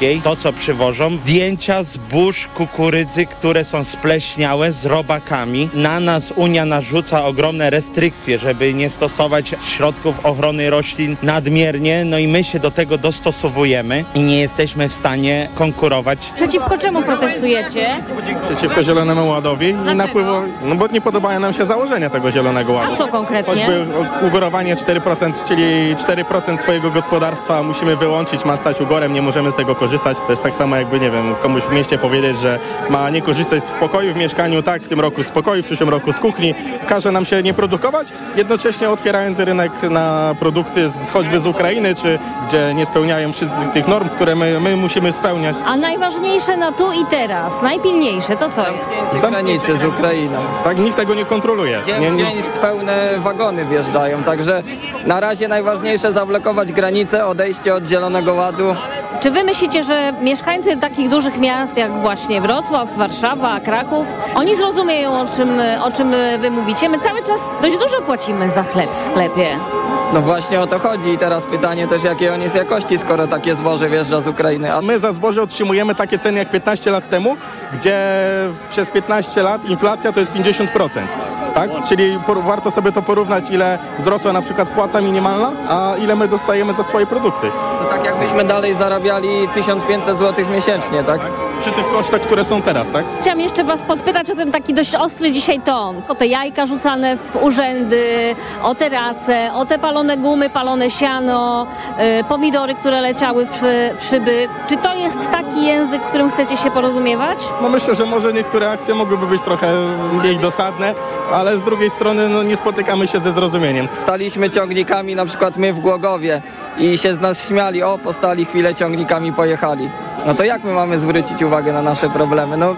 Europejskiej, to co przywożą, zdjęcia zbóż, kukurydzy, które są spleśniałe z robakami. Na nas Unia narzuca ogromne restrykcje, żeby nie stosować środków ochrony roślin nadmiernie, no i my się do tego dostosowujemy i nie jesteśmy w stanie konkurować. Przeciwko czemu protestujecie? Przeciwko Zielonemu Ładowi i napływu, no bo nie podobają nam się założenia tego Zielonego Ładu. A co konkretnie? Choćby ugorowanie 4%, czyli 4% swojego gospodarstwa musimy wyłączyć, ma stać ugorem, nie możemy z tego korzystać. To jest tak samo jakby, nie wiem, komuś w mieście powiedzieć, że ma nie korzystać z pokoju w mieszkaniu, tak, w tym roku z pokoju, w przyszłym roku z kuchni. Każe nam się nie produkować, jednocześnie otwierając rynek na produkty z, choćby z Ukrainy, czy gdzie nie spełniają wszystkich tych norm, które my, my musimy spełniać. A najważniejsze na tu i teraz, najpilniejsze, to co jest? granicy z Ukrainą. Tak, nikt tego nie kontroluje. Dzień Nie, nie, dzień pełne wagony wjeżdżają, także na razie najważniejsze zablokować granice, odejście od Zielonego Ładu. Czy wy myślicie, że mieszkańcy takich dużych miast jak właśnie Wrocław, Warszawa, Kraków, oni zrozumieją o czym, o czym wy mówicie? My cały czas dość dużo płacimy za chleb w sklepie. No właśnie o to chodzi i teraz pytanie też jakiej on jest jakości, skoro takie zboże wjeżdża z Ukrainy. A My za zboże otrzymujemy takie ceny jak 15 lat temu, gdzie przez 15 lat inflacja to jest 50%. Tak? Czyli warto sobie to porównać, ile wzrosła na przykład płaca minimalna, a ile my dostajemy za swoje produkty. to tak jakbyśmy dalej zarabiali 1500 zł miesięcznie, tak? Przy tych kosztach, które są teraz, tak? Chciałam jeszcze was podpytać o ten taki dość ostry dzisiaj ton. O te jajka rzucane w urzędy, o te race, o te palone gumy, palone siano, y, pomidory, które leciały w, w szyby. Czy to jest taki język, którym chcecie się porozumiewać? No myślę, że może niektóre akcje mogłyby być trochę mniej dosadne, ale z drugiej strony no, nie spotykamy się ze zrozumieniem. Staliśmy ciągnikami, na przykład my w Głogowie i się z nas śmiali, o postali chwilę ciągnikami pojechali. No to jak my mamy zwrócić uwagę na nasze problemy? No,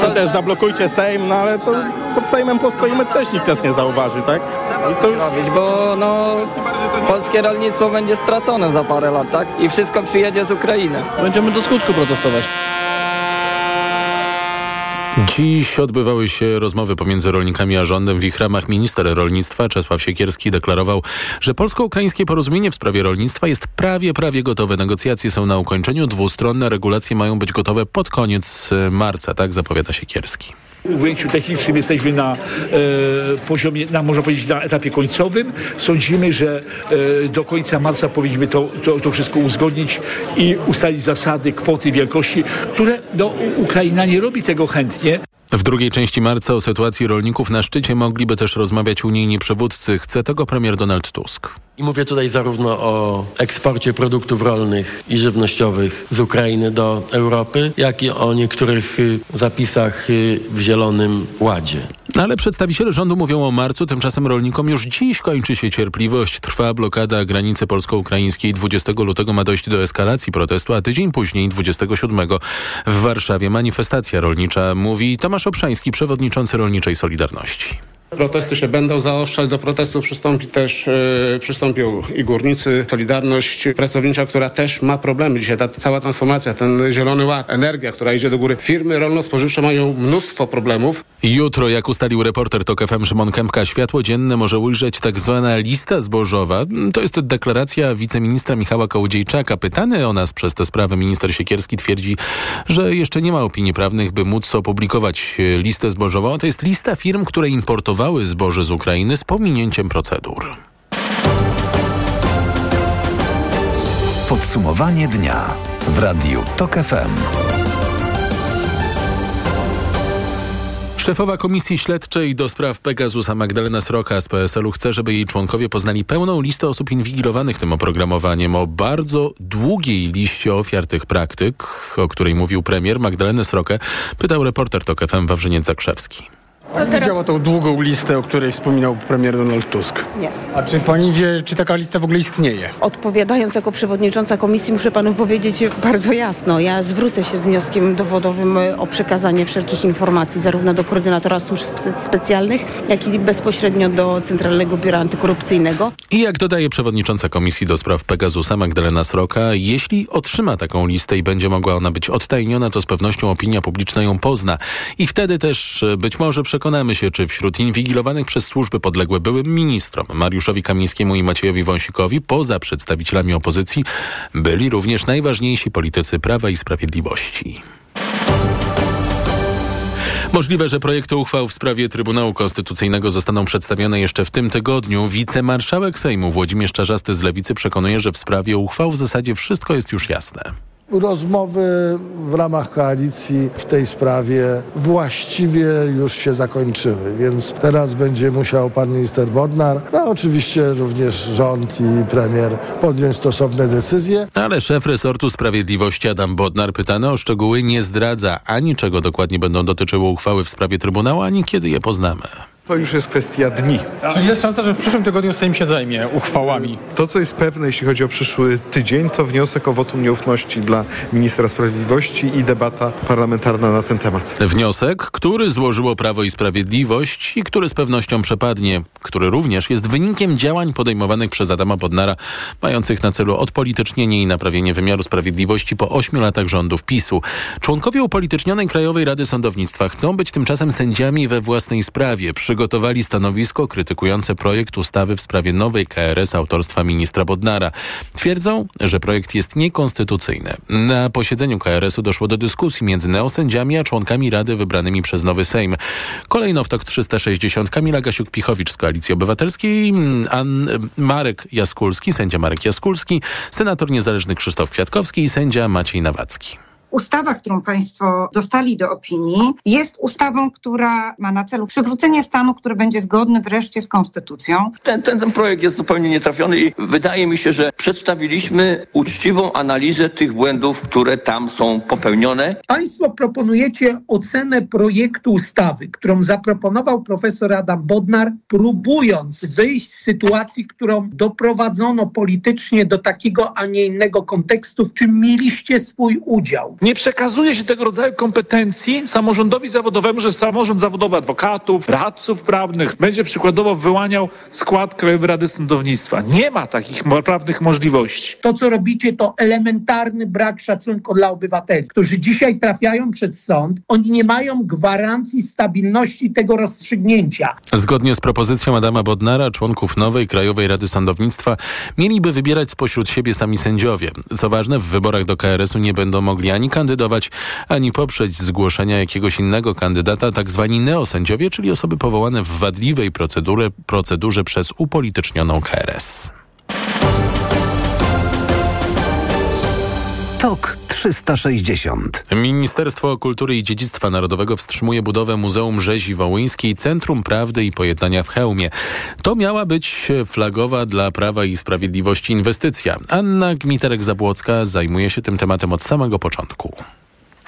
Co też zablokujcie Sejm, no ale to pod Sejmem postoimy, też nikt nas nie zauważy, tak? I to robić, bo no, polskie rolnictwo będzie stracone za parę lat, tak? I wszystko przyjedzie z Ukrainy. Będziemy do skutku protestować. Dziś odbywały się rozmowy pomiędzy rolnikami a rządem. W ich ramach minister rolnictwa Czesław Siekierski deklarował, że polsko-ukraińskie porozumienie w sprawie rolnictwa jest prawie, prawie gotowe. Negocjacje są na ukończeniu. Dwustronne regulacje mają być gotowe pod koniec e, marca, tak zapowiada Siekierski. W ujęciu technicznym jesteśmy na e, poziomie, na, można powiedzieć, na etapie końcowym. Sądzimy, że e, do końca marca powinniśmy to, to, to wszystko uzgodnić i ustalić zasady, kwoty, wielkości, które no, Ukraina nie robi tego chętnie. W drugiej części marca o sytuacji rolników na szczycie mogliby też rozmawiać unijni przywódcy. Chce tego premier Donald Tusk. I mówię tutaj zarówno o eksporcie produktów rolnych i żywnościowych z Ukrainy do Europy, jak i o niektórych y, zapisach y, w Zielonym Ładzie. No Ale przedstawiciele rządu mówią o marcu, tymczasem rolnikom już dziś kończy się cierpliwość. Trwa blokada granicy polsko-ukraińskiej. 20 lutego ma dojść do eskalacji protestu, a tydzień później, 27 w Warszawie manifestacja rolnicza, mówi Tomasz Obszański, przewodniczący Rolniczej Solidarności. Protesty się będą zaostrzać, do protestów przystąpi też, e, przystąpią i górnicy, Solidarność Pracownicza, która też ma problemy. Dzisiaj ta cała transformacja, ten zielony ład, energia, która idzie do góry. Firmy rolno-spożywcze mają mnóstwo problemów. Jutro, jak ustalił reporter TOK FM Szymon Kępka, światło dzienne może ujrzeć tak zwana lista zbożowa. To jest deklaracja wiceministra Michała Kołodziejczaka. Pytany o nas przez tę sprawę minister Siekierski twierdzi, że jeszcze nie ma opinii prawnych, by móc opublikować e, listę zbożową. To jest lista firm, które importowały zboże z Ukrainy z pominięciem procedur. Podsumowanie dnia w Radiu TOK FM. Szefowa Komisji Śledczej do spraw Pegasusa Magdalena Sroka z PSL-u chce, żeby jej członkowie poznali pełną listę osób inwigilowanych tym oprogramowaniem. O bardzo długiej liście ofiar tych praktyk, o której mówił premier Magdalenę Srokę, pytał reporter TOK FM Wawrzyniec Zakrzewski. Pani widziała tą długą listę, o której wspominał premier Donald Tusk. Nie. A czy pani wie, czy taka lista w ogóle istnieje? Odpowiadając jako przewodnicząca komisji, muszę panu powiedzieć bardzo jasno. Ja zwrócę się z wnioskiem dowodowym o przekazanie wszelkich informacji zarówno do koordynatora służb spe- specjalnych, jak i bezpośrednio do Centralnego Biura Antykorupcyjnego. I jak dodaje przewodnicząca Komisji do spraw Pegasusa Magdalena Sroka, jeśli otrzyma taką listę i będzie mogła ona być odtajniona, to z pewnością opinia publiczna ją pozna. I wtedy też e, być może przekona przekonamy się, czy wśród inwigilowanych przez służby podległe byłym ministrom Mariuszowi Kamińskiemu i Maciejowi Wąsikowi, poza przedstawicielami opozycji, byli również najważniejsi politycy Prawa i Sprawiedliwości. Możliwe, że projekty uchwał w sprawie Trybunału Konstytucyjnego zostaną przedstawione jeszcze w tym tygodniu. Wicemarszałek Sejmu Włodzimierz Czarzasty z Lewicy przekonuje, że w sprawie uchwał w zasadzie wszystko jest już jasne. Rozmowy w ramach koalicji w tej sprawie właściwie już się zakończyły, więc teraz będzie musiał pan minister Bodnar, a oczywiście również rząd i premier podjąć stosowne decyzje. Ale szef resortu sprawiedliwości Adam Bodnar pytany o szczegóły nie zdradza ani czego dokładnie będą dotyczyły uchwały w sprawie Trybunału, ani kiedy je poznamy. To już jest kwestia dni. Czyli jest szansa, że w przyszłym tygodniu Sejm się zajmie uchwałami. To, co jest pewne, jeśli chodzi o przyszły tydzień, to wniosek o wotum nieufności dla ministra sprawiedliwości i debata parlamentarna na ten temat. Wniosek, który złożyło Prawo i Sprawiedliwość i który z pewnością przepadnie, który również jest wynikiem działań podejmowanych przez Adama Bodnara, mających na celu odpolitycznienie i naprawienie wymiaru sprawiedliwości po ośmiu latach rządów PiSu. Członkowie upolitycznionej Krajowej Rady Sądownictwa chcą być tymczasem sędziami we własnej sprawie. Przygotowali stanowisko krytykujące projekt ustawy w sprawie nowej KRS autorstwa ministra Bodnara. Twierdzą, że projekt jest niekonstytucyjny. Na posiedzeniu KRS-u doszło do dyskusji między neosędziami a członkami Rady wybranymi przez nowy Sejm. Kolejno w TOK 360 Kamila Gasiuk-Pichowicz z Koalicji Obywatelskiej, An Marek Jaskulski, sędzia Marek Jaskulski, senator niezależny Krzysztof Kwiatkowski i sędzia Maciej Nawacki. Ustawa, którą Państwo dostali do opinii, jest ustawą, która ma na celu przywrócenie stanu, który będzie zgodny wreszcie z konstytucją. Ten, ten, ten projekt jest zupełnie nietrafiony i wydaje mi się, że przedstawiliśmy uczciwą analizę tych błędów, które tam są popełnione. Państwo proponujecie ocenę projektu ustawy, którą zaproponował profesor Adam Bodnar, próbując wyjść z sytuacji, którą doprowadzono politycznie do takiego, a nie innego kontekstu, w czym mieliście swój udział. Nie przekazuje się tego rodzaju kompetencji samorządowi zawodowemu, że samorząd zawodowy adwokatów, radców prawnych będzie przykładowo wyłaniał skład Krajowej Rady Sądownictwa. Nie ma takich prawnych możliwości. To, co robicie, to elementarny brak szacunku dla obywateli, którzy dzisiaj trafiają przed sąd. Oni nie mają gwarancji stabilności tego rozstrzygnięcia. Zgodnie z propozycją Adama Bodnara, członków nowej Krajowej Rady Sądownictwa mieliby wybierać spośród siebie sami sędziowie. Co ważne, w wyborach do KRS-u nie będą mogli ani kandydować, ani poprzeć zgłoszenia jakiegoś innego kandydata, tak zwani neosędziowie, czyli osoby powołane w wadliwej procedurze, procedurze przez upolitycznioną KRS. TOK 360. Ministerstwo Kultury i Dziedzictwa Narodowego wstrzymuje budowę Muzeum Rzezi Wołyńskiej Centrum Prawdy i Pojednania w Chełmie. To miała być flagowa dla Prawa i Sprawiedliwości inwestycja. Anna Gmiterek-Zabłocka zajmuje się tym tematem od samego początku.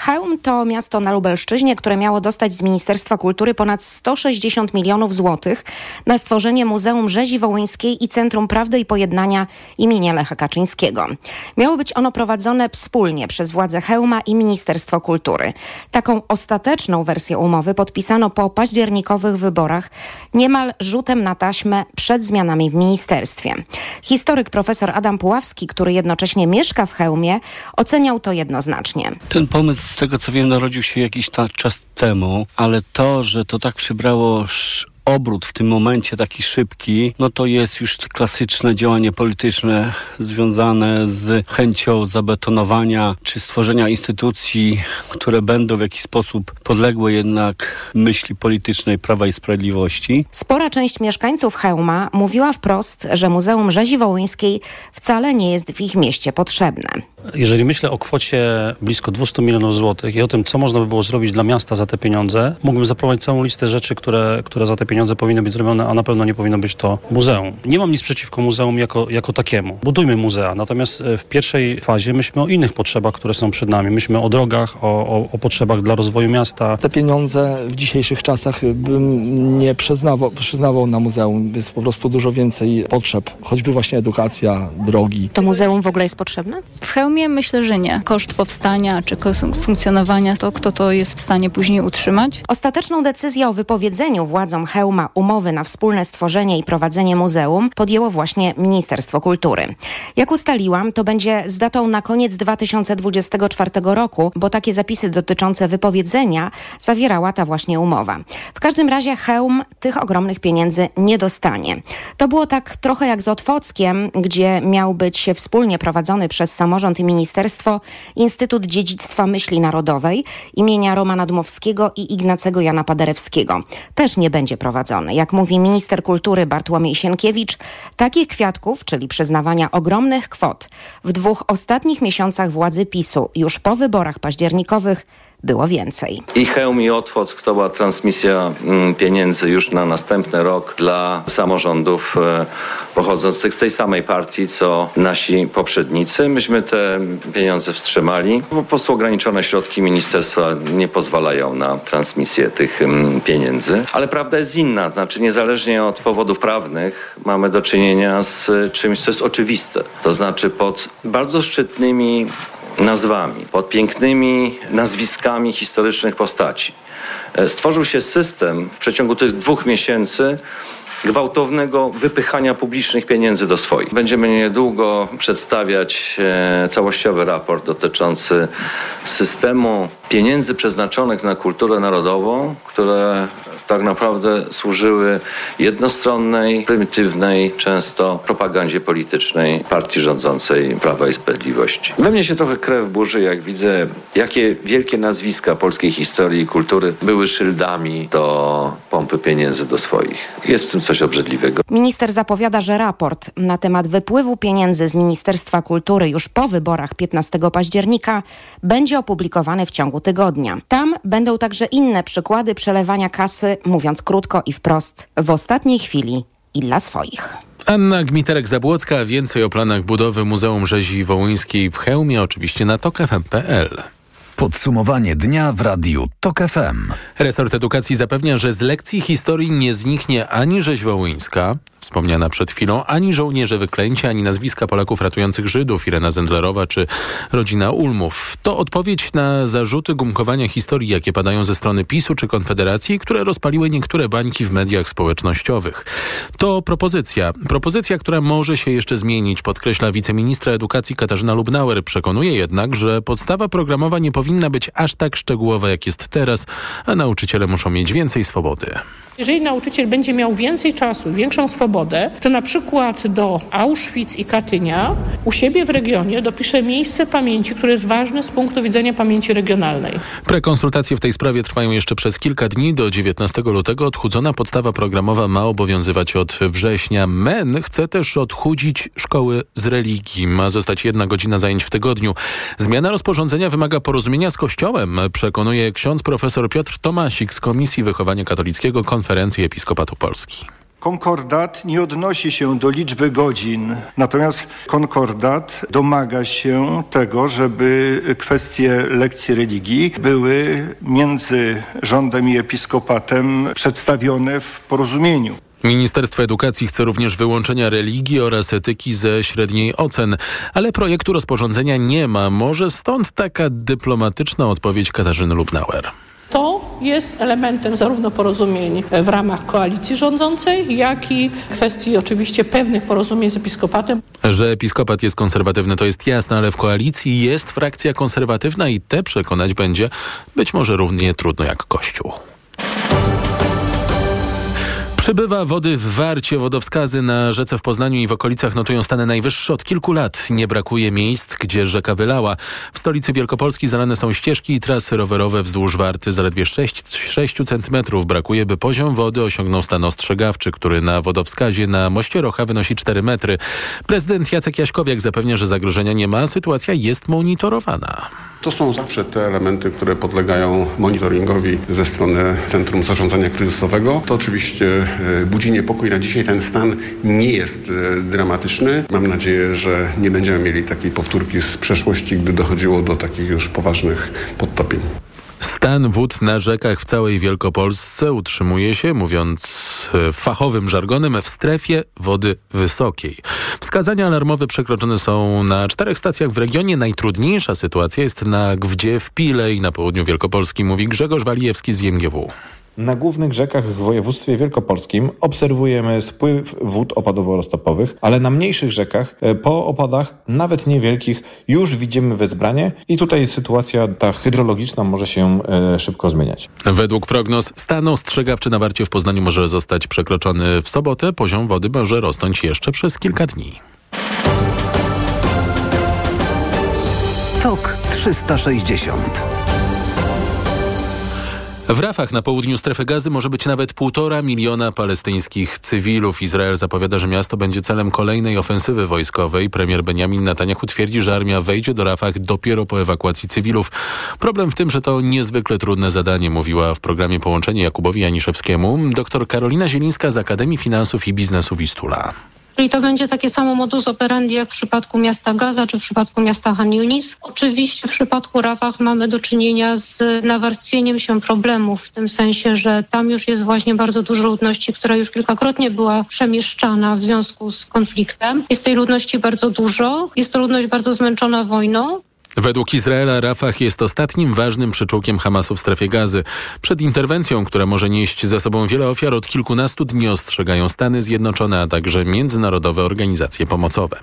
Chełm to miasto na Lubelszczyźnie, które miało dostać z Ministerstwa Kultury ponad 160 milionów złotych na stworzenie Muzeum Rzezi Wołyńskiej i Centrum Prawdy i Pojednania imienia Lecha Kaczyńskiego. Miało być ono prowadzone wspólnie przez władze Chełma i Ministerstwo Kultury. Taką ostateczną wersję umowy podpisano po październikowych wyborach niemal rzutem na taśmę przed zmianami w ministerstwie. Historyk profesor Adam Puławski, który jednocześnie mieszka w Chełmie, oceniał to jednoznacznie. Ten pomysł z tego co wiem, narodził się jakiś czas temu, ale to, że to tak przybrało obrót w tym momencie taki szybki, no to jest już klasyczne działanie polityczne związane z chęcią zabetonowania czy stworzenia instytucji, które będą w jakiś sposób podległe jednak myśli politycznej Prawa i Sprawiedliwości. Spora część mieszkańców Chełma mówiła wprost, że Muzeum Rzezi Wołyńskiej wcale nie jest w ich mieście potrzebne. Jeżeli myślę o kwocie blisko 200 milionów złotych i o tym, co można by było zrobić dla miasta za te pieniądze, mógłbym zaprowadzić całą listę rzeczy, które, które za te pieniądze powinny być zrobione, a na pewno nie powinno być to muzeum. Nie mam nic przeciwko muzeum jako, jako takiemu. Budujmy muzea, natomiast e, w pierwszej fazie myślmy o innych potrzebach, które są przed nami. Myślmy o drogach, o, o, o potrzebach dla rozwoju miasta. Te pieniądze w dzisiejszych czasach bym nie przyznawał, przyznawał na muzeum. Jest po prostu dużo więcej potrzeb, choćby właśnie edukacja, drogi. To muzeum w ogóle jest potrzebne? W Chełmie myślę, że nie. Koszt powstania czy koszt funkcjonowania, to kto to jest w stanie później utrzymać? Ostateczną decyzję o wypowiedzeniu władzom Chełma Chełma umowy na wspólne stworzenie i prowadzenie muzeum podjęło właśnie Ministerstwo Kultury. Jak ustaliłam, to będzie z datą na koniec 2024 roku, bo takie zapisy dotyczące wypowiedzenia zawierała ta właśnie umowa. W każdym razie Chełm tych ogromnych pieniędzy nie dostanie. To było tak trochę jak z Otwockiem, gdzie miał być wspólnie prowadzony przez samorząd i ministerstwo Instytut Dziedzictwa Myśli Narodowej imienia Romana Dmowskiego i Ignacego Jana Paderewskiego. Też nie będzie prowadzony. Jak mówi minister kultury Bartłomiej Sienkiewicz, takich kwiatków, czyli przyznawania ogromnych kwot w dwóch ostatnich miesiącach władzy PiSu, już po wyborach październikowych, było więcej. I Chełm i Otwock to była transmisja mm, pieniędzy już na następny rok dla samorządów e, pochodzących z tej samej partii, co nasi poprzednicy. Myśmy te pieniądze wstrzymali. Po prostu ograniczone środki ministerstwa nie pozwalają na transmisję tych mm, pieniędzy. Ale prawda jest inna, znaczy niezależnie od powodów prawnych mamy do czynienia z czymś, co jest oczywiste. To znaczy pod bardzo szczytnymi nazwami, pod pięknymi nazwiskami historycznych postaci. E, stworzył się system w przeciągu tych dwóch miesięcy gwałtownego wypychania publicznych pieniędzy do swoich. Będziemy niedługo przedstawiać e, całościowy raport dotyczący systemu pieniędzy przeznaczonych na kulturę narodową, które tak naprawdę służyły jednostronnej, prymitywnej, często propagandzie politycznej partii rządzącej Prawa i Sprawiedliwości. We mnie się trochę krew burzy, jak widzę, jakie wielkie nazwiska polskiej historii i kultury były szyldami do pompy pieniędzy do swoich. Jest w tym coś obrzydliwego. Minister zapowiada, że raport na temat wypływu pieniędzy z Ministerstwa Kultury już po wyborach 15 października będzie opublikowany w ciągu tygodnia. Tam będą także inne przykłady przelewania kasy mówiąc krótko i wprost, w ostatniej chwili i dla swoich. Anna Gmiterek-Zabłocka, więcej o planach budowy Muzeum Rzezi Wołyńskiej w Chełmie, oczywiście na tokfm.pl. Podsumowanie dnia w radiu TOK FM. Resort Edukacji zapewnia, że z lekcji historii nie zniknie ani rzeź wołyńska, wspomniana przed chwilą, ani żołnierze wyklęcia, ani nazwiska Polaków ratujących Żydów, Irena Zendlerowa czy rodzina Ulmów. To odpowiedź na zarzuty gumkowania historii, jakie padają ze strony PiSu czy Konfederacji, które rozpaliły niektóre bańki w mediach społecznościowych. To propozycja. Propozycja, która może się jeszcze zmienić, podkreśla wiceministra edukacji Katarzyna Lubnauer. Przekonuje jednak, że podstawa programowa nie powinna być aż tak szczegółowa, jak jest teraz, a nauczyciele muszą mieć więcej swobody. Jeżeli nauczyciel będzie miał więcej czasu, większą swobodę, to na przykład do Auschwitz i Katynia u siebie w regionie dopisze miejsce pamięci, które jest ważne z punktu widzenia pamięci regionalnej. Prekonsultacje w tej sprawie trwają jeszcze przez kilka dni. Do 19 lutego odchudzona podstawa programowa ma obowiązywać od września. MEN chce też odchudzić szkoły z religii. Ma zostać jedna godzina zajęć w tygodniu. Zmiana rozporządzenia wymaga porozumienia z Kościołem, przekonuje ksiądz profesor Piotr Tomasik z Komisji Wychowania Katolickiego Konferencji Episkopatu Polski. Konkordat nie odnosi się do liczby godzin, natomiast konkordat domaga się tego, żeby kwestie lekcji religii były między rządem i episkopatem przedstawione w porozumieniu. Ministerstwo Edukacji chce również wyłączenia religii oraz etyki ze średniej ocen, ale projektu rozporządzenia nie ma. Może stąd taka dyplomatyczna odpowiedź Katarzyny Lubnauer. To jest elementem zarówno porozumień w ramach koalicji rządzącej, jak i kwestii oczywiście pewnych porozumień z episkopatem. Że episkopat jest konserwatywny to jest jasne, ale w koalicji jest frakcja konserwatywna i te przekonać będzie być może równie trudno jak Kościół. Przybywa wody w Warcie. Wodowskazy na rzece w Poznaniu i w okolicach notują stany najwyższe od kilku lat. Nie brakuje miejsc, gdzie rzeka wylała. W stolicy Wielkopolski zalane są ścieżki i trasy rowerowe wzdłuż Warty. Zaledwie 6, 6 cm brakuje, by poziom wody osiągnął stan ostrzegawczy, który na wodowskazie na moście Rocha wynosi 4 metry. Prezydent Jacek Jaśkowiak zapewnia, że zagrożenia nie ma. Sytuacja jest monitorowana. To są zawsze te elementy, które podlegają monitoringowi ze strony Centrum Zarządzania Kryzysowego. To oczywiście budzi niepokój. Na dzisiaj ten stan nie jest e, dramatyczny. Mam nadzieję, że nie będziemy mieli takiej powtórki z przeszłości, gdy dochodziło do takich już poważnych podtopień. Stan wód na rzekach w całej Wielkopolsce utrzymuje się, mówiąc e, fachowym żargonem, w strefie wody wysokiej. Wskazania alarmowe przekroczone są na czterech stacjach w regionie. Najtrudniejsza sytuacja jest na Gwdzie w Pile i na południu Wielkopolski, mówi Grzegorz Walijewski z IMGW. Na głównych rzekach w województwie wielkopolskim obserwujemy spływ wód opadowo-roztopowych, ale na mniejszych rzekach e, po opadach, nawet niewielkich, już widzimy wezbranie i tutaj sytuacja ta hydrologiczna może się e, szybko zmieniać. Według prognoz stan ostrzegawczy na Warcie w Poznaniu może zostać przekroczony w sobotę. Poziom wody może rosnąć jeszcze przez kilka dni. TOK 360 w Rafach na południu strefy gazy może być nawet półtora miliona palestyńskich cywilów. Izrael zapowiada, że miasto będzie celem kolejnej ofensywy wojskowej. Premier Benjamin Netanyahu twierdzi, że armia wejdzie do Rafach dopiero po ewakuacji cywilów. Problem w tym, że to niezwykle trudne zadanie, mówiła w programie Połączenie Jakubowi Janiszewskiemu dr Karolina Zielińska z Akademii Finansów i Biznesu Wistula. Czyli to będzie takie samo modus operandi jak w przypadku miasta Gaza czy w przypadku miasta Han Yunis. Oczywiście w przypadku Rafah mamy do czynienia z nawarstwieniem się problemów w tym sensie, że tam już jest właśnie bardzo dużo ludności, która już kilkakrotnie była przemieszczana w związku z konfliktem. Jest tej ludności bardzo dużo. Jest to ludność bardzo zmęczona wojną. Według Izraela Rafah jest ostatnim ważnym przyczółkiem Hamasu w strefie gazy. Przed interwencją, która może nieść za sobą wiele ofiar, od kilkunastu dni ostrzegają Stany Zjednoczone, a także międzynarodowe organizacje pomocowe.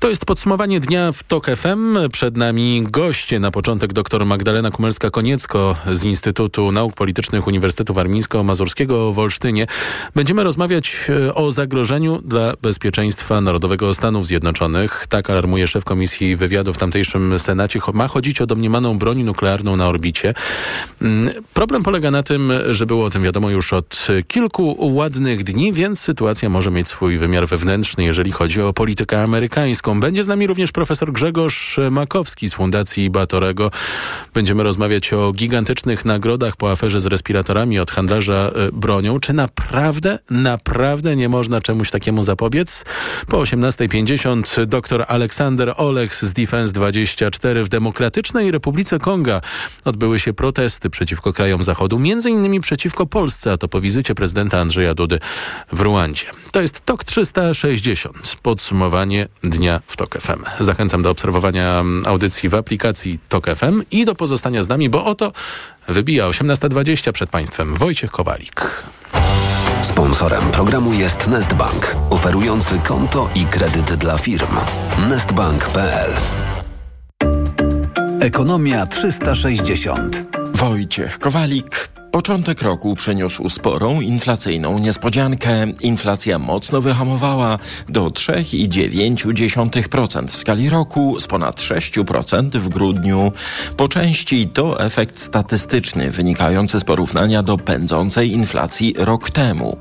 To jest podsumowanie dnia w TOK FM. Przed nami goście na początek dr Magdalena Kumelska-Koniecko z Instytutu Nauk Politycznych Uniwersytetu Warmińsko-Mazurskiego w Olsztynie. Będziemy rozmawiać e, o zagrożeniu dla bezpieczeństwa narodowego Stanów Zjednoczonych. Tak alarmuje szef Komisji Wywiadu w tamtejszym Senacie ma chodzić o domniemaną broń nuklearną na orbicie. Mm, problem polega na tym, że było o tym wiadomo już od kilku ładnych dni, więc sytuacja może mieć swój wymiar wewnętrzny, jeżeli chodzi o politykę amerykańską. Będzie z nami również profesor Grzegorz Makowski z Fundacji Batorego. Będziemy rozmawiać o gigantycznych nagrodach po aferze z respiratorami od handlarza e, bronią. Czy naprawdę, naprawdę nie można czemuś takiemu zapobiec? Po 18.50 dr Aleksander Oleks z Defense 24 w Demokratycznej Republice Konga odbyły się protesty przeciwko krajom Zachodu, między innymi przeciwko Polsce, a to po wizycie prezydenta Andrzeja Dudy w Ruandzie. To jest TOK 360, podsumowanie dnia w TOK FM. Zachęcam do obserwowania audycji w aplikacji TOK FM i do pozostania z nami, bo oto wybija 18.20 przed Państwem Wojciech Kowalik. Sponsorem programu jest Nestbank, oferujący konto i kredyty dla firm. Nestbank.pl Ekonomia 360. Wojciech Kowalik. Początek roku przyniósł sporą inflacyjną niespodziankę. Inflacja mocno wyhamowała do 3,9% w skali roku z ponad 6% w grudniu. Po części to efekt statystyczny wynikający z porównania do pędzącej inflacji rok temu.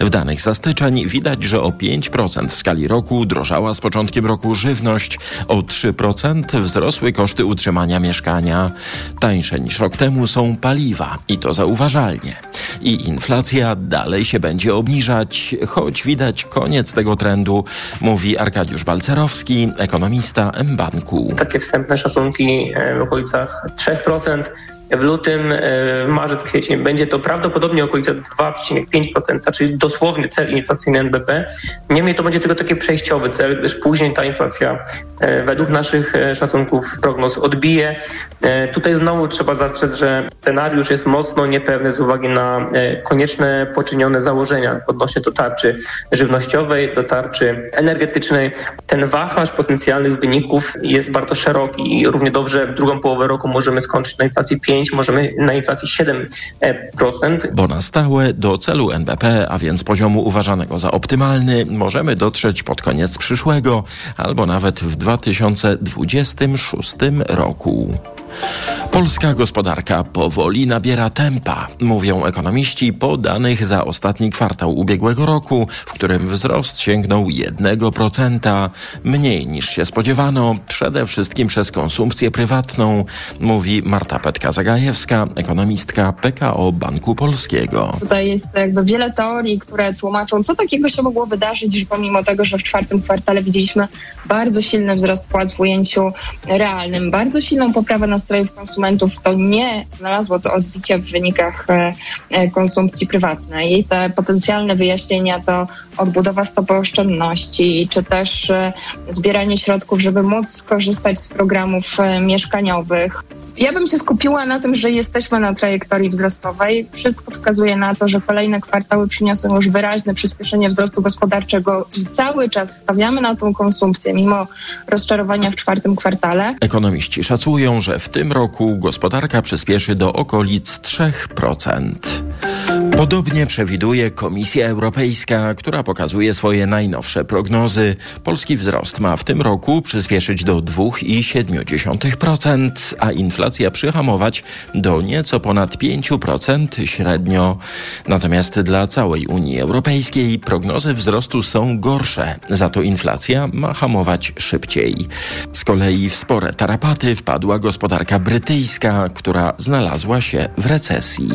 W danych za styczeń widać, że o 5% w skali roku drożała z początkiem roku żywność, o 3% wzrosły koszty utrzymania mieszkania. Tańsze niż rok temu są paliwa i to zauważamy zauważalnie. I inflacja dalej się będzie obniżać, choć widać koniec tego trendu, mówi Arkadiusz Balcerowski, ekonomista mBanku. Takie wstępne szacunki e, w okolicach 3% w lutym, e, marzec, kwiecień będzie to prawdopodobnie okolice 2,5%, czyli dosłowny cel inflacyjny NBP. Niemniej to będzie tylko taki przejściowy cel, gdyż później ta inflacja e, według naszych e, szacunków prognoz odbije. Tutaj znowu trzeba zastrzec, że scenariusz jest mocno niepewny z uwagi na konieczne poczynione założenia odnośnie do tarczy żywnościowej, do tarczy energetycznej. Ten wachlarz potencjalnych wyników jest bardzo szeroki i równie dobrze w drugą połowę roku możemy skończyć na inflacji 5 5, możemy na inflacji 7%. Bo na stałe do celu NBP, a więc poziomu uważanego za optymalny, możemy dotrzeć pod koniec przyszłego albo nawet w 2026 roku. Polska gospodarka powoli nabiera tempa, mówią ekonomiści po danych za ostatni kwartał ubiegłego roku, w którym wzrost sięgnął 1%, mniej niż się spodziewano, przede wszystkim przez konsumpcję prywatną, mówi Marta Petka-Zagajewska, ekonomistka PKO Banku Polskiego. Tutaj jest jakby wiele teorii, które tłumaczą, co takiego się mogło wydarzyć, że pomimo tego, że w czwartym kwartale widzieliśmy bardzo silny wzrost płac w ujęciu realnym, bardzo silną poprawę nastrojów konsumentów, to nie znalazło to odbicia w wynikach e, e, konsumpcji prywatnej. Te potencjalne wyjaśnienia to odbudowa stopy oszczędności, czy też e, zbieranie środków, żeby móc skorzystać z programów mieszkaniowych Ja bym się skupiła na tym, że jesteśmy na trajektorii wzrostowej. Wszystko wskazuje na to, że kolejne kwartały przyniosą już wyraźne przyspieszenie wzrostu gospodarczego i cały czas stawiamy na tą konsumpcję, mimo rozczarowania w czwartym kwartale. Ekonomiści szacują, że w tym roku gospodarka przyspieszy do okolic 3%. Podobnie przewiduje Komisja Europejska, która pokazuje swoje najnowsze prognozy. Polski wzrost ma w tym roku przyspieszyć do 2,7%, a inflacja przyhamować do nieco ponad 5% średnio. Natomiast dla całej Unii Europejskiej prognozy wzrostu są gorsze, za to inflacja ma hamować szybciej. Z kolei w spore tarapaty wpadła gospodarka brytyjska, która znalazła się w recesji.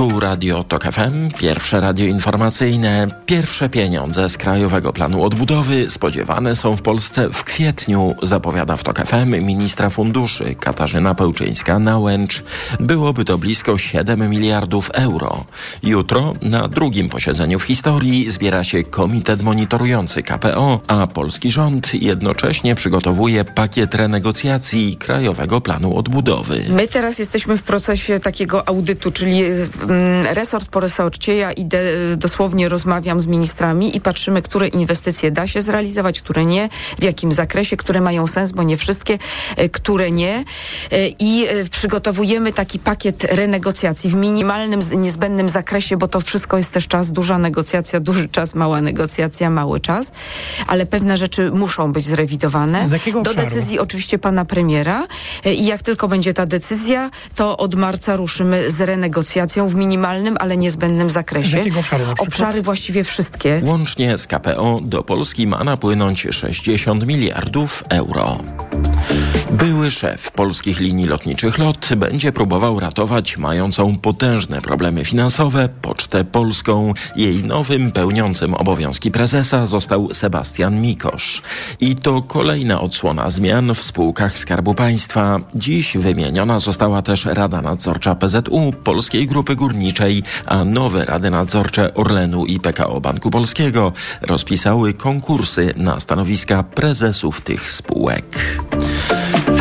Tu Radio Tok FM, pierwsze radio informacyjne, pierwsze pieniądze z Krajowego Planu Odbudowy spodziewane są w Polsce w kwietniu, zapowiada w Tok FM ministra funduszy Katarzyna Pełczyńska-Nałęcz. Byłoby to blisko 7 miliardów euro. Jutro na drugim posiedzeniu w historii zbiera się komitet monitorujący KPO, a polski rząd jednocześnie przygotowuje pakiet renegocjacji Krajowego Planu Odbudowy. My teraz jesteśmy w procesie takiego audytu, czyli resort po resorcie, ja idę, dosłownie rozmawiam z ministrami i patrzymy, które inwestycje da się zrealizować, które nie, w jakim zakresie, które mają sens, bo nie wszystkie, e, które nie. E, I e, przygotowujemy taki pakiet renegocjacji w minimalnym, niezbędnym zakresie, bo to wszystko jest też czas, duża negocjacja, duży czas, mała negocjacja, mały czas, ale pewne rzeczy muszą być zrewidowane. Z jakiego Do obszaru? decyzji oczywiście pana premiera i jak tylko będzie ta decyzja, to od marca ruszymy z renegocjacją w minimalnym, ale niezbędnym zakresie. Z jakiego obszaru na przykład? Obszary właściwie wszystkie. Łącznie z KPO do Polski ma napłynąć 60 miliardów euro. Były szef polskich linii lotniczych LOT będzie próbował ratować mającą potężne problemy finansowe Pocztę Polską. Jej nowym pełniącym obowiązki prezesa został Sebastian Mikosz. I to kolejna odsłona zmian w spółkach Skarbu Państwa. Dziś wymieniona została też Rada Nadzorcza PZU, Polskiej Grupy Górniczej, a nowe Rady Nadzorcze Orlenu i PKO Banku Polskiego rozpisały konkursy na stanowiska prezesów tych spółek.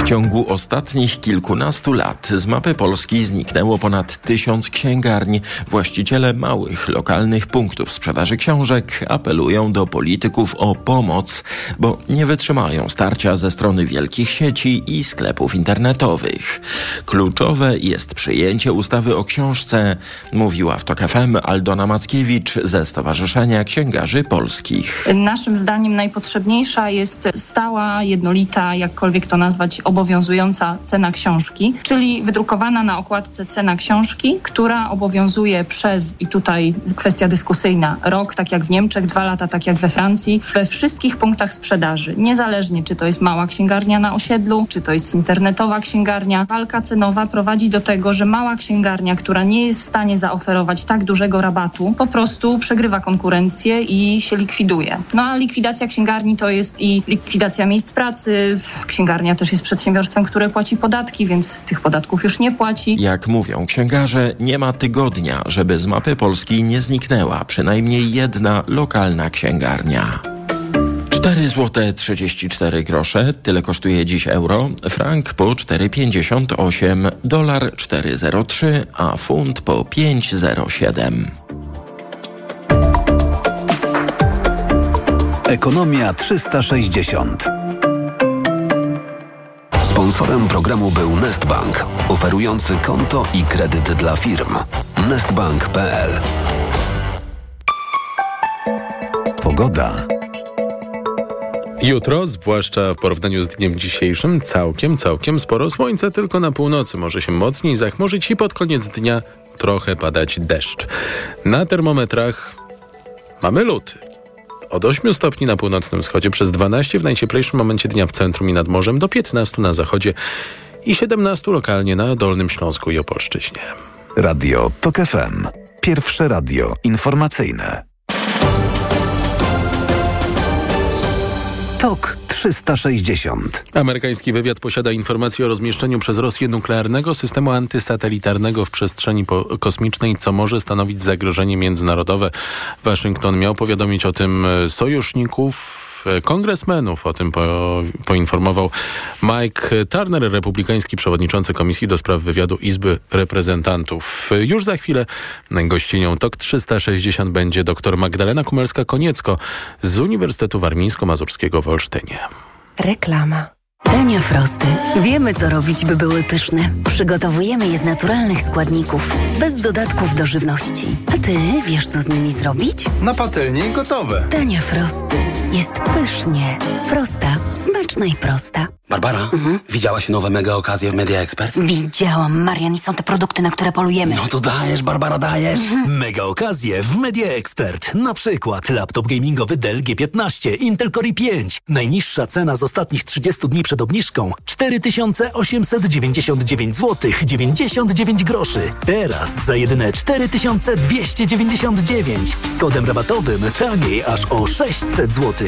Ciągu ostatnich kilkunastu lat z mapy Polski zniknęło ponad tysiąc księgarni. Właściciele małych, lokalnych punktów sprzedaży książek apelują do polityków o pomoc, bo nie wytrzymają starcia ze strony wielkich sieci i sklepów internetowych. Kluczowe jest przyjęcie ustawy o książce, mówiła w TOK FM Aldona Mackiewicz ze Stowarzyszenia Księgarzy Polskich. Naszym zdaniem najpotrzebniejsza jest stała, jednolita, jakkolwiek to nazwać, obowiązująca cena książki, czyli wydrukowana na okładce cena książki, która obowiązuje przez, i tutaj kwestia dyskusyjna, rok, tak jak w Niemczech, dwa lata, tak jak we Francji, we wszystkich punktach sprzedaży. Niezależnie, czy to jest mała księgarnia na osiedlu, czy to jest internetowa księgarnia. Walka cenowa prowadzi do tego, że mała księgarnia, która nie jest w stanie zaoferować tak dużego rabatu, po prostu przegrywa konkurencję i się likwiduje. No a likwidacja księgarni to jest i likwidacja miejsc pracy. Księgarnia też jest przedsiębiorstwem, które płaci podatki, więc tych podatków już nie płaci. Jak mówią księgarze, nie ma tygodnia, żeby z mapy Polski nie zniknęła przynajmniej jedna lokalna księgarnia. 4 zł 34 grosze, tyle kosztuje dziś euro, frank po 4,58, dolar 4,03, a funt po 5,07. Ekonomia 360. Sponsorem programu był Nestbank, oferujący konto i kredyt dla firm. Nestbank.pl Pogoda. Jutro, zwłaszcza w porównaniu z dniem dzisiejszym, całkiem, całkiem sporo słońca, tylko na północy może się mocniej zachmurzyć i pod koniec dnia trochę padać deszcz. Na termometrach mamy luty. Od 8 stopni na północnym wschodzie, przez 12 w najcieplejszym momencie dnia w centrum i nad morzem, do 15 na zachodzie i 17 lokalnie na Dolnym Śląsku i Opolszczyźnie. Radio TOK FM. Pierwsze radio informacyjne. TOK 360. Amerykański wywiad posiada informacje o rozmieszczeniu przez Rosję nuklearnego systemu antysatelitarnego w przestrzeni kosmicznej, co może stanowić zagrożenie międzynarodowe. Waszyngton miał powiadomić o tym sojuszników wywiadów kongresmenów. O tym po, poinformował Mike Turner, republikański przewodniczący Komisji do Spraw Wywiadu Izby Reprezentantów. Już za chwilę gościnią TOK 360 będzie dr Magdalena Kumelska-Koniecko z Uniwersytetu Warmińsko-Mazurskiego w Olsztynie. Reklama. Dania Frosty. Wiemy, co robić, by były pyszne. Przygotowujemy je z naturalnych składników, bez dodatków do żywności. A ty wiesz, co z nimi zrobić? Na patelni gotowe. Dania Frosty. Jest pysznie. Frosta. Smaczna i prosta. Barbara, mhm. widziałaś nowe mega okazje w Media Expert? Widziałam, Marian, i są te produkty, na które polujemy. No to dajesz, Barbara, dajesz. Mhm. Mega okazje w Media Expert. Na przykład laptop gamingowy Dell G15, Intel Core i5. Najniższa cena z ostatnich 30 dni przed obniżką 4899 zł 99 groszy. Teraz za jedyne 4299 z kodem rabatowym taniej aż o 600 zł.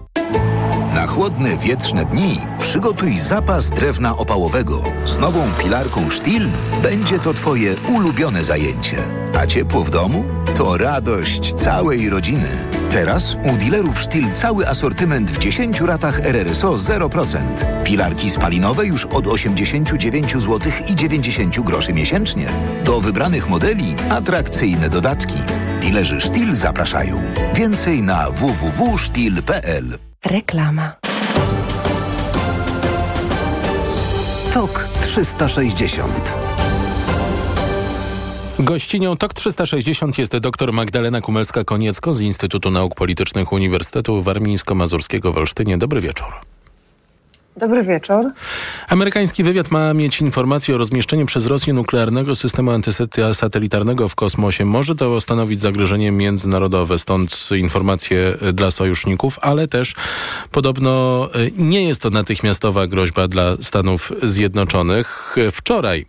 Na chłodne, wietrzne dni przygotuj zapas drewna opałowego. Z nową pilarką Stihl będzie to Twoje ulubione zajęcie. A ciepło w domu? To radość całej rodziny. Teraz u dealerów Stihl cały asortyment w 10 ratach RRSO 0%. Pilarki spalinowe już od 89 zł i 90 groszy miesięcznie. Do wybranych modeli atrakcyjne dodatki. Dealerzy Stihl zapraszają. Więcej na www.stihl.pl Reklama. TOK 360 Gościnią TOK 360 jest dr Magdalena Kumelska-Koniecko z Instytutu Nauk Politycznych Uniwersytetu Warmińsko-Mazurskiego w Olsztynie. Dobry wieczór. Dobry wieczór. Amerykański wywiad ma mieć informację o rozmieszczeniu przez Rosję nuklearnego systemu antysatelitarnego w kosmosie. Może to stanowić zagrożenie międzynarodowe, stąd informacje dla sojuszników, ale też podobno e, nie jest to natychmiastowa groźba dla Stanów Zjednoczonych. Wczoraj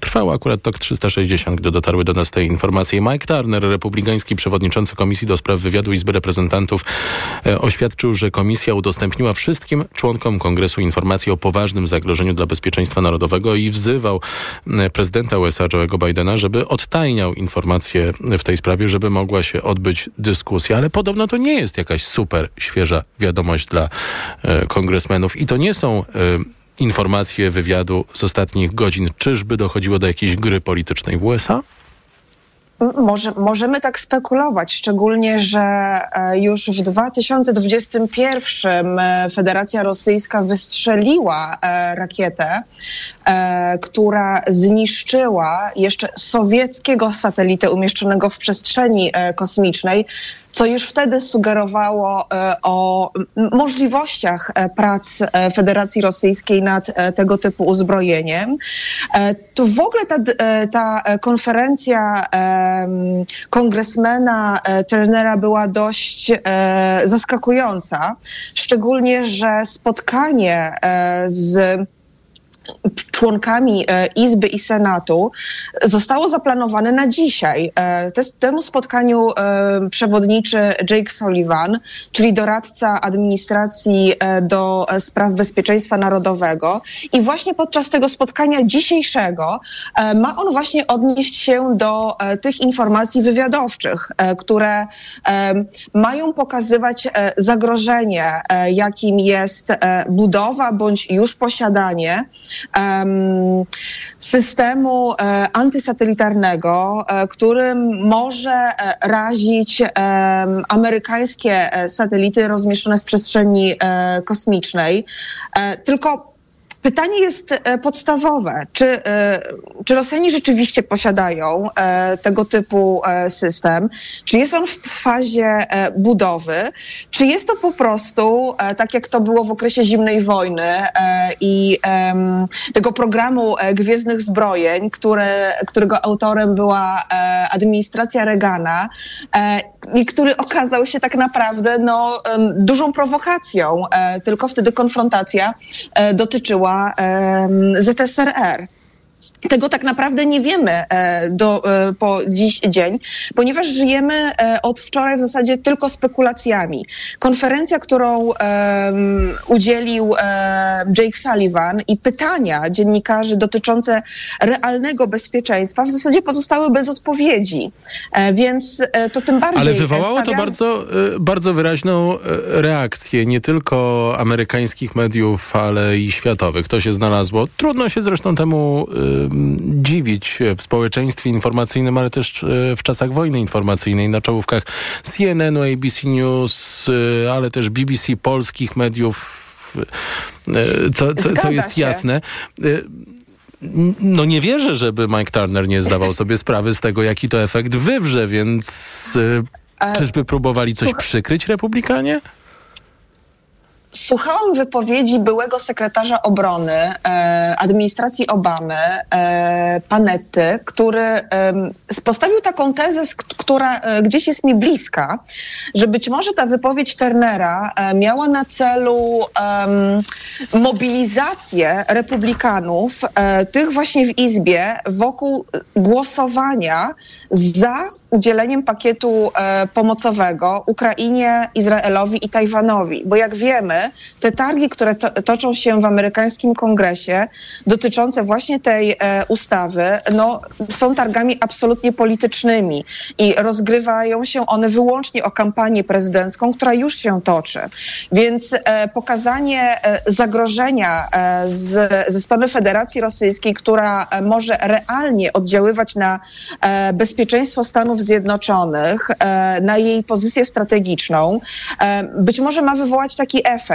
Trwało akurat TOK 360, gdy dotarły do nas te informacje. Mike Turner, republikański przewodniczący Komisji do Spraw Wywiadu Izby Reprezentantów, e, oświadczył, że komisja udostępniła wszystkim członkom Kongresu informacje o poważnym zagrożeniu dla bezpieczeństwa narodowego i wzywał e, prezydenta USA Joe'ego Bidena, żeby odtajniał informacje w tej sprawie, żeby mogła się odbyć dyskusja. Ale podobno to nie jest jakaś super świeża wiadomość dla e, kongresmenów i to nie są informacje wywiadu z ostatnich godzin. Czyżby dochodziło do jakiejś gry politycznej w USA? Może, możemy tak spekulować, szczególnie, że e, już w 2021 e, Federacja Rosyjska wystrzeliła e, rakietę, która zniszczyła jeszcze sowieckiego satelitę umieszczonego w przestrzeni kosmicznej, co już wtedy sugerowało e, o możliwościach e, prac e, Federacji Rosyjskiej nad tego typu uzbrojeniem. To w ogóle ta, ta konferencja kongresmena Turnera była dość zaskakująca, szczególnie, że spotkanie z członkami e, Izby i Senatu zostało zaplanowane na dzisiaj. E, temu spotkaniu e, przewodniczy Jake Sullivan, czyli doradca administracji do spraw bezpieczeństwa narodowego. I właśnie podczas tego spotkania dzisiejszego ma on właśnie odnieść się do tych informacji wywiadowczych, które mają pokazywać zagrożenie, jakim jest budowa bądź już posiadanie systemu e, antysatelitarnego, e, którym może e, razić amerykańskie satelity rozmieszczone w przestrzeni kosmicznej. Tylko Pytanie jest e, podstawowe. Czy, e, czy Rosjanie rzeczywiście posiadają e, tego typu system? Czy jest on w fazie budowy? Czy jest to po prostu, tak jak to było w okresie zimnej wojny i tego programu Gwiezdnych Zbrojeń, które, którego autorem była administracja Reagana i który okazał się tak naprawdę no, dużą prowokacją, tylko wtedy konfrontacja dotyczyła ZSRR. Tego tak naprawdę nie wiemy e, do, e, po dziś dzień, ponieważ żyjemy e, od wczoraj w zasadzie tylko spekulacjami. Konferencja, którą um, udzielił um, Jake Sullivan i pytania dziennikarzy dotyczące realnego bezpieczeństwa w zasadzie pozostały bez odpowiedzi. Więc to tym bardziej. Ale wywołało stawiam... to bardzo, bardzo wyraźną reakcję nie tylko amerykańskich mediów, ale i światowych. To się znalazło. Trudno się zresztą temu dziwić w społeczeństwie informacyjnym, ale też e, w czasach wojny informacyjnej na czołówkach CNN-u, ABC News, e, ale też BBC, polskich mediów, co, co, co jest jasne no nie wierzę, żeby Mike Turner nie zdawał sobie sprawy z tego, jaki to efekt wywrze, więc czyżby próbowali coś przykryć republikanie? Słuchałam wypowiedzi byłego sekretarza obrony e, administracji Obamy, e, Panetty, który e, postawił taką tezę, która e, gdzieś jest mi bliska, że być może ta wypowiedź Turnera e, miała na celu mobilizację republikanów, e, tych właśnie w Izbie, wokół głosowania za udzieleniem pakietu pomocowego Ukrainie, Izraelowi i Tajwanowi. Bo jak wiemy, te targi, które to, toczą się w amerykańskim kongresie dotyczące właśnie tej e, ustawy, no, są targami absolutnie politycznymi i rozgrywają się one wyłącznie o kampanię prezydencką, która już się toczy. Więc e, pokazanie e, zagrożenia e, z, ze strony Federacji Rosyjskiej, która e, może realnie oddziaływać na bezpieczeństwo bezpieczeństwo Stanów Zjednoczonych, e, na jej pozycję strategiczną, e, być może ma wywołać taki efekt.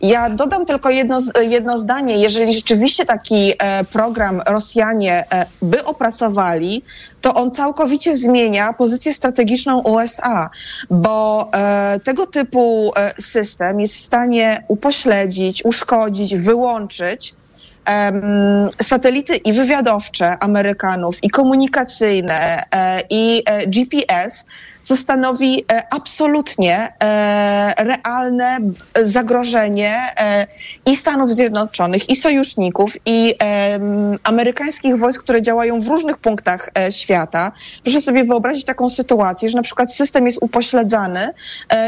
Ja dodam tylko jedno, jedno zdanie. Jeżeli rzeczywiście taki e, program Rosjanie by opracowali, to on całkowicie zmienia pozycję strategiczną USA, bo e, tego typu system jest w stanie upośledzić, uszkodzić, wyłączyć satelity i wywiadowcze Amerykanów, i komunikacyjne, e, i e, GPS co stanowi e, absolutnie e, realne zagrożenie e, i Stanów Zjednoczonych, i sojuszników, i amerykańskich wojsk, które działają w różnych punktach świata. Proszę sobie wyobrazić taką sytuację, że na przykład system jest upośledzany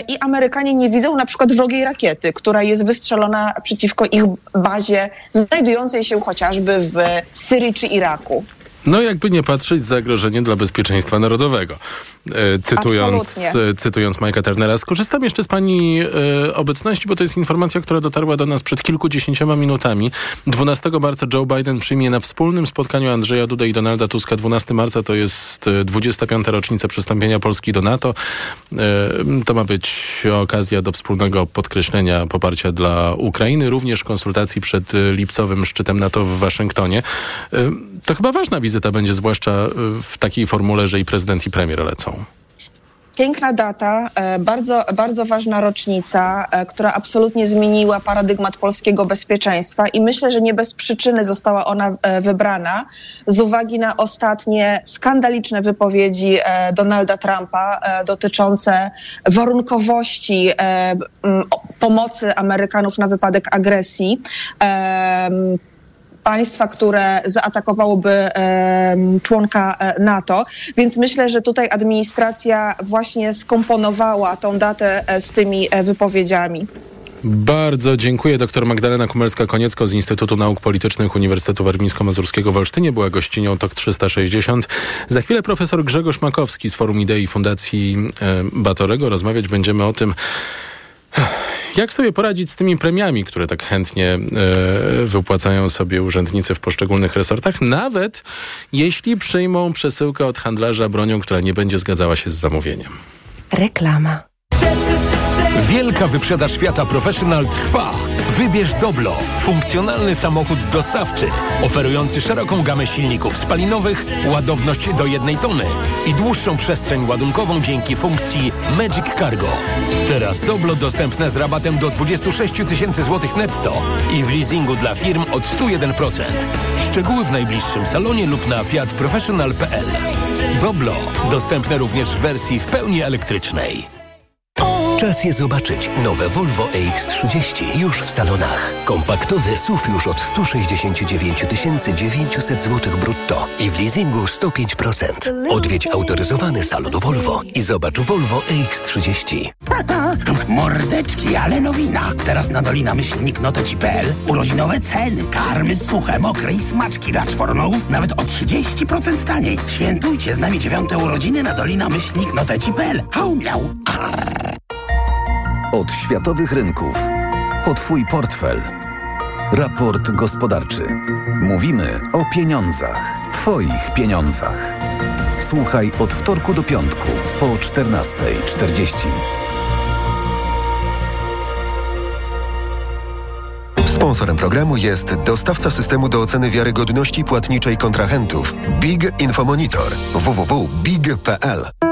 i Amerykanie nie widzą na przykład wrogiej rakiety, która jest wystrzelona przeciwko ich bazie, znajdującej się chociażby w Syrii czy Iraku. No jakby nie patrzeć, zagrożenie dla bezpieczeństwa narodowego. E, cytując, e, cytując Majka Turnera. Skorzystam jeszcze z Pani e, obecności, bo to jest informacja, która dotarła do nas przed kilkudziesięcioma minutami. 12 marca Joe Biden przyjmie na wspólnym spotkaniu Andrzeja Duda i Donalda Tuska. 12 marca to jest 25. E, rocznica przystąpienia Polski do NATO. E, to ma być okazja do wspólnego podkreślenia poparcia dla Ukrainy, również konsultacji przed e, lipcowym szczytem NATO w Waszyngtonie. To chyba ważna wizyta będzie, zwłaszcza w takiej formule, że i prezydent i premier lecą. Piękna data, e, bardzo, bardzo ważna rocznica, e, która absolutnie zmieniła paradygmat polskiego bezpieczeństwa i myślę, że nie bez przyczyny została ona e, wybrana z uwagi na ostatnie skandaliczne wypowiedzi Donalda Trumpa dotyczące warunkowości pomocy Amerykanów na wypadek agresji państwa, które zaatakowałoby e, członka NATO. Więc myślę, że tutaj administracja właśnie skomponowała tą datę e, z tymi e, wypowiedziami. Bardzo dziękuję. Dr Magdalena Kumelska-Koniecko z Instytutu Nauk Politycznych Uniwersytetu Warmińsko-Mazurskiego w Olsztynie była gościnią TOK 360. Za chwilę profesor Grzegorz Makowski z Forum Idei Fundacji e, Batorego. Rozmawiać będziemy o tym, jak sobie poradzić z tymi premiami, które tak chętnie e, wypłacają sobie urzędnicy w poszczególnych resortach, nawet jeśli przyjmą przesyłkę od handlarza bronią, która nie będzie zgadzała się z zamówieniem? Reklama. Wielka wyprzedaż świata Professional trwa. Wybierz Doblo, funkcjonalny samochód dostawczy, oferujący szeroką gamę silników spalinowych, ładowność do jednej tony i dłuższą przestrzeń ładunkową dzięki funkcji Magic Cargo. Teraz Doblo dostępne z rabatem do 26 tysięcy złotych netto i w leasingu dla firm od 101%. Szczegóły w najbliższym salonie lub na fiatprofessional.pl. Doblo dostępne również w wersji w pełni elektrycznej. Czas je zobaczyć. Nowe Volvo EX30 już w salonach. Kompaktowy SUV już od 169 900 zł brutto i w leasingu 105%. Odwiedź autoryzowany salon Volvo i zobacz Volvo EX30. Mordeczki, ale nowina. Teraz na Dolina Myślnik Noteci.pl urodzinowe ceny, karmy suche, mokre i smaczki dla czworonogów nawet o 30% taniej. Świętujcie z nami dziewiąte urodziny na Dolina Myślnik Noteci.pl. Hał miał. Od światowych rynków po Twój portfel. Raport gospodarczy. Mówimy o pieniądzach. Twoich pieniądzach. Słuchaj od wtorku do piątku po 14.40. Sponsorem programu jest dostawca systemu do oceny wiarygodności płatniczej kontrahentów Big Infomonitor www.big.pl.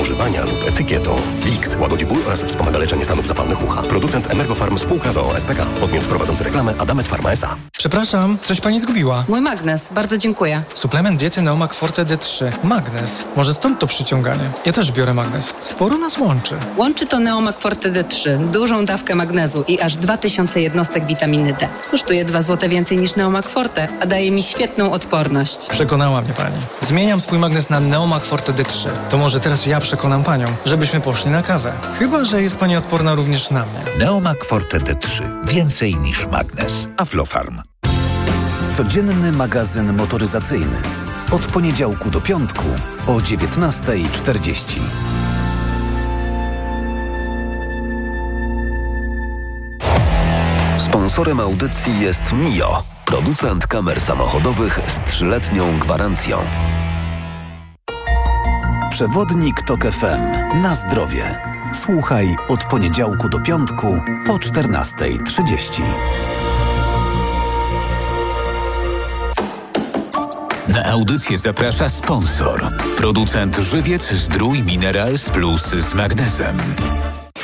używania lub etykietą. Lix łagodzi ból oraz wspomaga leczenie stanów zapalnych ucha. Producent Emergofarm spółka z OSPK. Podmiot prowadzący reklamę Adamet Pharma S.A. Przepraszam, coś pani zgubiła. Mój magnes, bardzo dziękuję. Suplement diety Neomak Forte D3. Magnes. Może stąd to przyciąganie. Ja też biorę magnes. Sporo nas łączy. Łączy to Neomak Forte D3. Dużą dawkę magnezu i aż 2000 jednostek witaminy D. Kosztuje 2 zł więcej niż Neomak Forte, a daje mi świetną odporność. Przekonała mnie pani. Zmieniam swój magnes na Neomak Forte D3. To może teraz ja przekonam panią, żebyśmy poszli na kawę. Chyba, że jest pani odporna również na mnie. Neomak Forte D3. Więcej niż magnes. Aflofarm. Codzienny magazyn motoryzacyjny. Od poniedziałku do piątku o 19.40. Sponsorem audycji jest Mio, producent kamer samochodowych z trzyletnią gwarancją. Przewodnik TOK FM. Na zdrowie. Słuchaj od poniedziałku do piątku po 14.30. Na audycję zaprasza sponsor. Producent Żywiec Zdrój Minerals Plus z magnezem.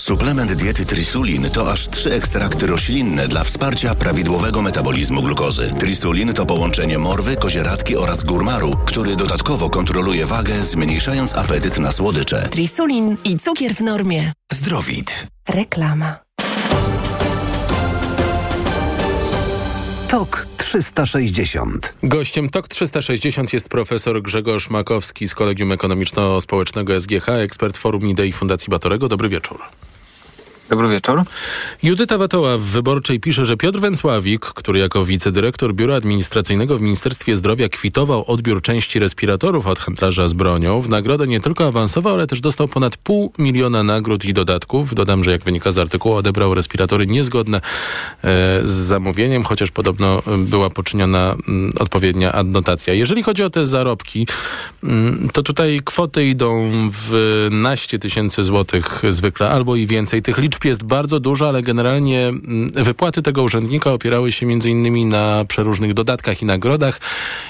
Suplement diety Trisulin to aż trzy ekstrakty roślinne dla wsparcia prawidłowego metabolizmu glukozy. Trisulin to połączenie morwy, kozieradki oraz górmaru, który dodatkowo kontroluje wagę, zmniejszając apetyt na słodycze. Trisulin i cukier w normie. Zdrowit. Reklama. TOK 360. Gościem TOK 360 jest profesor Grzegorz Makowski z Kolegium Ekonomiczno-Społecznego SGH, ekspert Forum Idei Fundacji Batorego. Dobry wieczór. Dobry wieczór. Judyta Watoła w Wyborczej pisze, że Piotr Węcławik, który jako wicedyrektor Biura Administracyjnego w Ministerstwie Zdrowia kwitował odbiór części respiratorów od handlarza z bronią, w nagrodę nie tylko awansował, ale też dostał ponad pół miliona nagród i dodatków. Dodam, że jak wynika z artykułu, odebrał respiratory niezgodne e, z zamówieniem, chociaż podobno była poczyniona m, odpowiednia adnotacja. Jeżeli chodzi o te zarobki, m, to tutaj kwoty idą w naście tysięcy złotych zwykle, albo i więcej. Tych liczb jest bardzo dużo, ale generalnie mm, wypłaty tego urzędnika opierały się między innymi na przeróżnych dodatkach i nagrodach.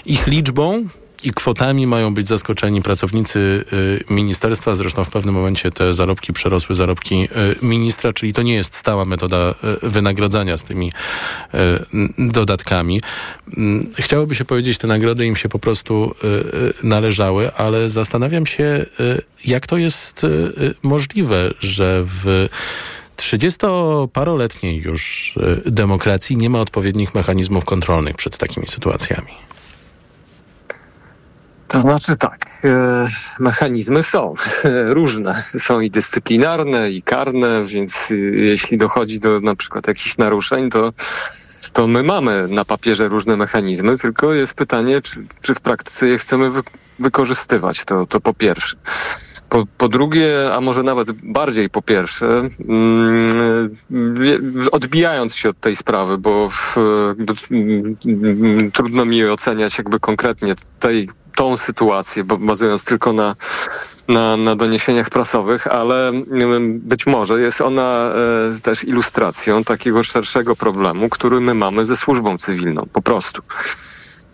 Ich liczbą i kwotami mają być zaskoczeni pracownicy y, ministerstwa. Zresztą w pewnym momencie te zarobki przerosły zarobki y, ministra, czyli to nie jest stała metoda y, wynagradzania z tymi dodatkami. Mm, Chciałoby się powiedzieć, te nagrody im się po prostu należały, ale zastanawiam się, jak to jest możliwe, że w trzydziestoparoletniej już y, demokracji nie ma odpowiednich mechanizmów kontrolnych przed takimi sytuacjami. To znaczy tak, e, mechanizmy są różne. Są i dyscyplinarne, i karne, więc e, jeśli dochodzi do na przykład jakichś naruszeń, to to my mamy na papierze różne mechanizmy, tylko jest pytanie, czy, czy w praktyce je chcemy wy wykorzystywać. To, to po pierwsze. Po, po, drugie, a może nawet bardziej po pierwsze, mm, odbijając się od tej sprawy, bo w, mm, trudno mi oceniać jakby konkretnie tej, tą sytuację, bazując tylko na, na, na doniesieniach prasowych, ale mm, być może jest ona e, też ilustracją takiego szerszego problemu, który my mamy ze służbą cywilną, po prostu.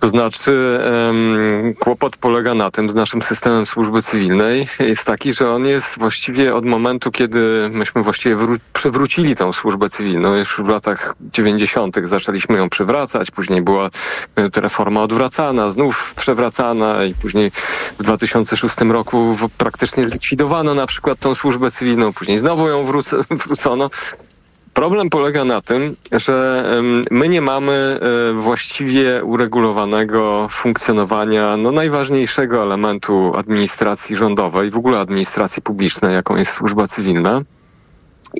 To znaczy um, kłopot polega na tym z naszym systemem służby cywilnej jest taki, że on jest właściwie od momentu, kiedy myśmy właściwie przywrócili tą służbę cywilną, już w latach 90. zaczęliśmy ją przywracać, później była e, reforma odwracana, znów przewracana i później w 2006 roku praktycznie zlikwidowano na przykład tą służbę cywilną, później znowu ją wrócono. Problem polega na tym, że my nie mamy e, właściwie uregulowanego funkcjonowania no, najważniejszego elementu administracji rządowej, w ogóle administracji publicznej, jaką jest służba cywilna.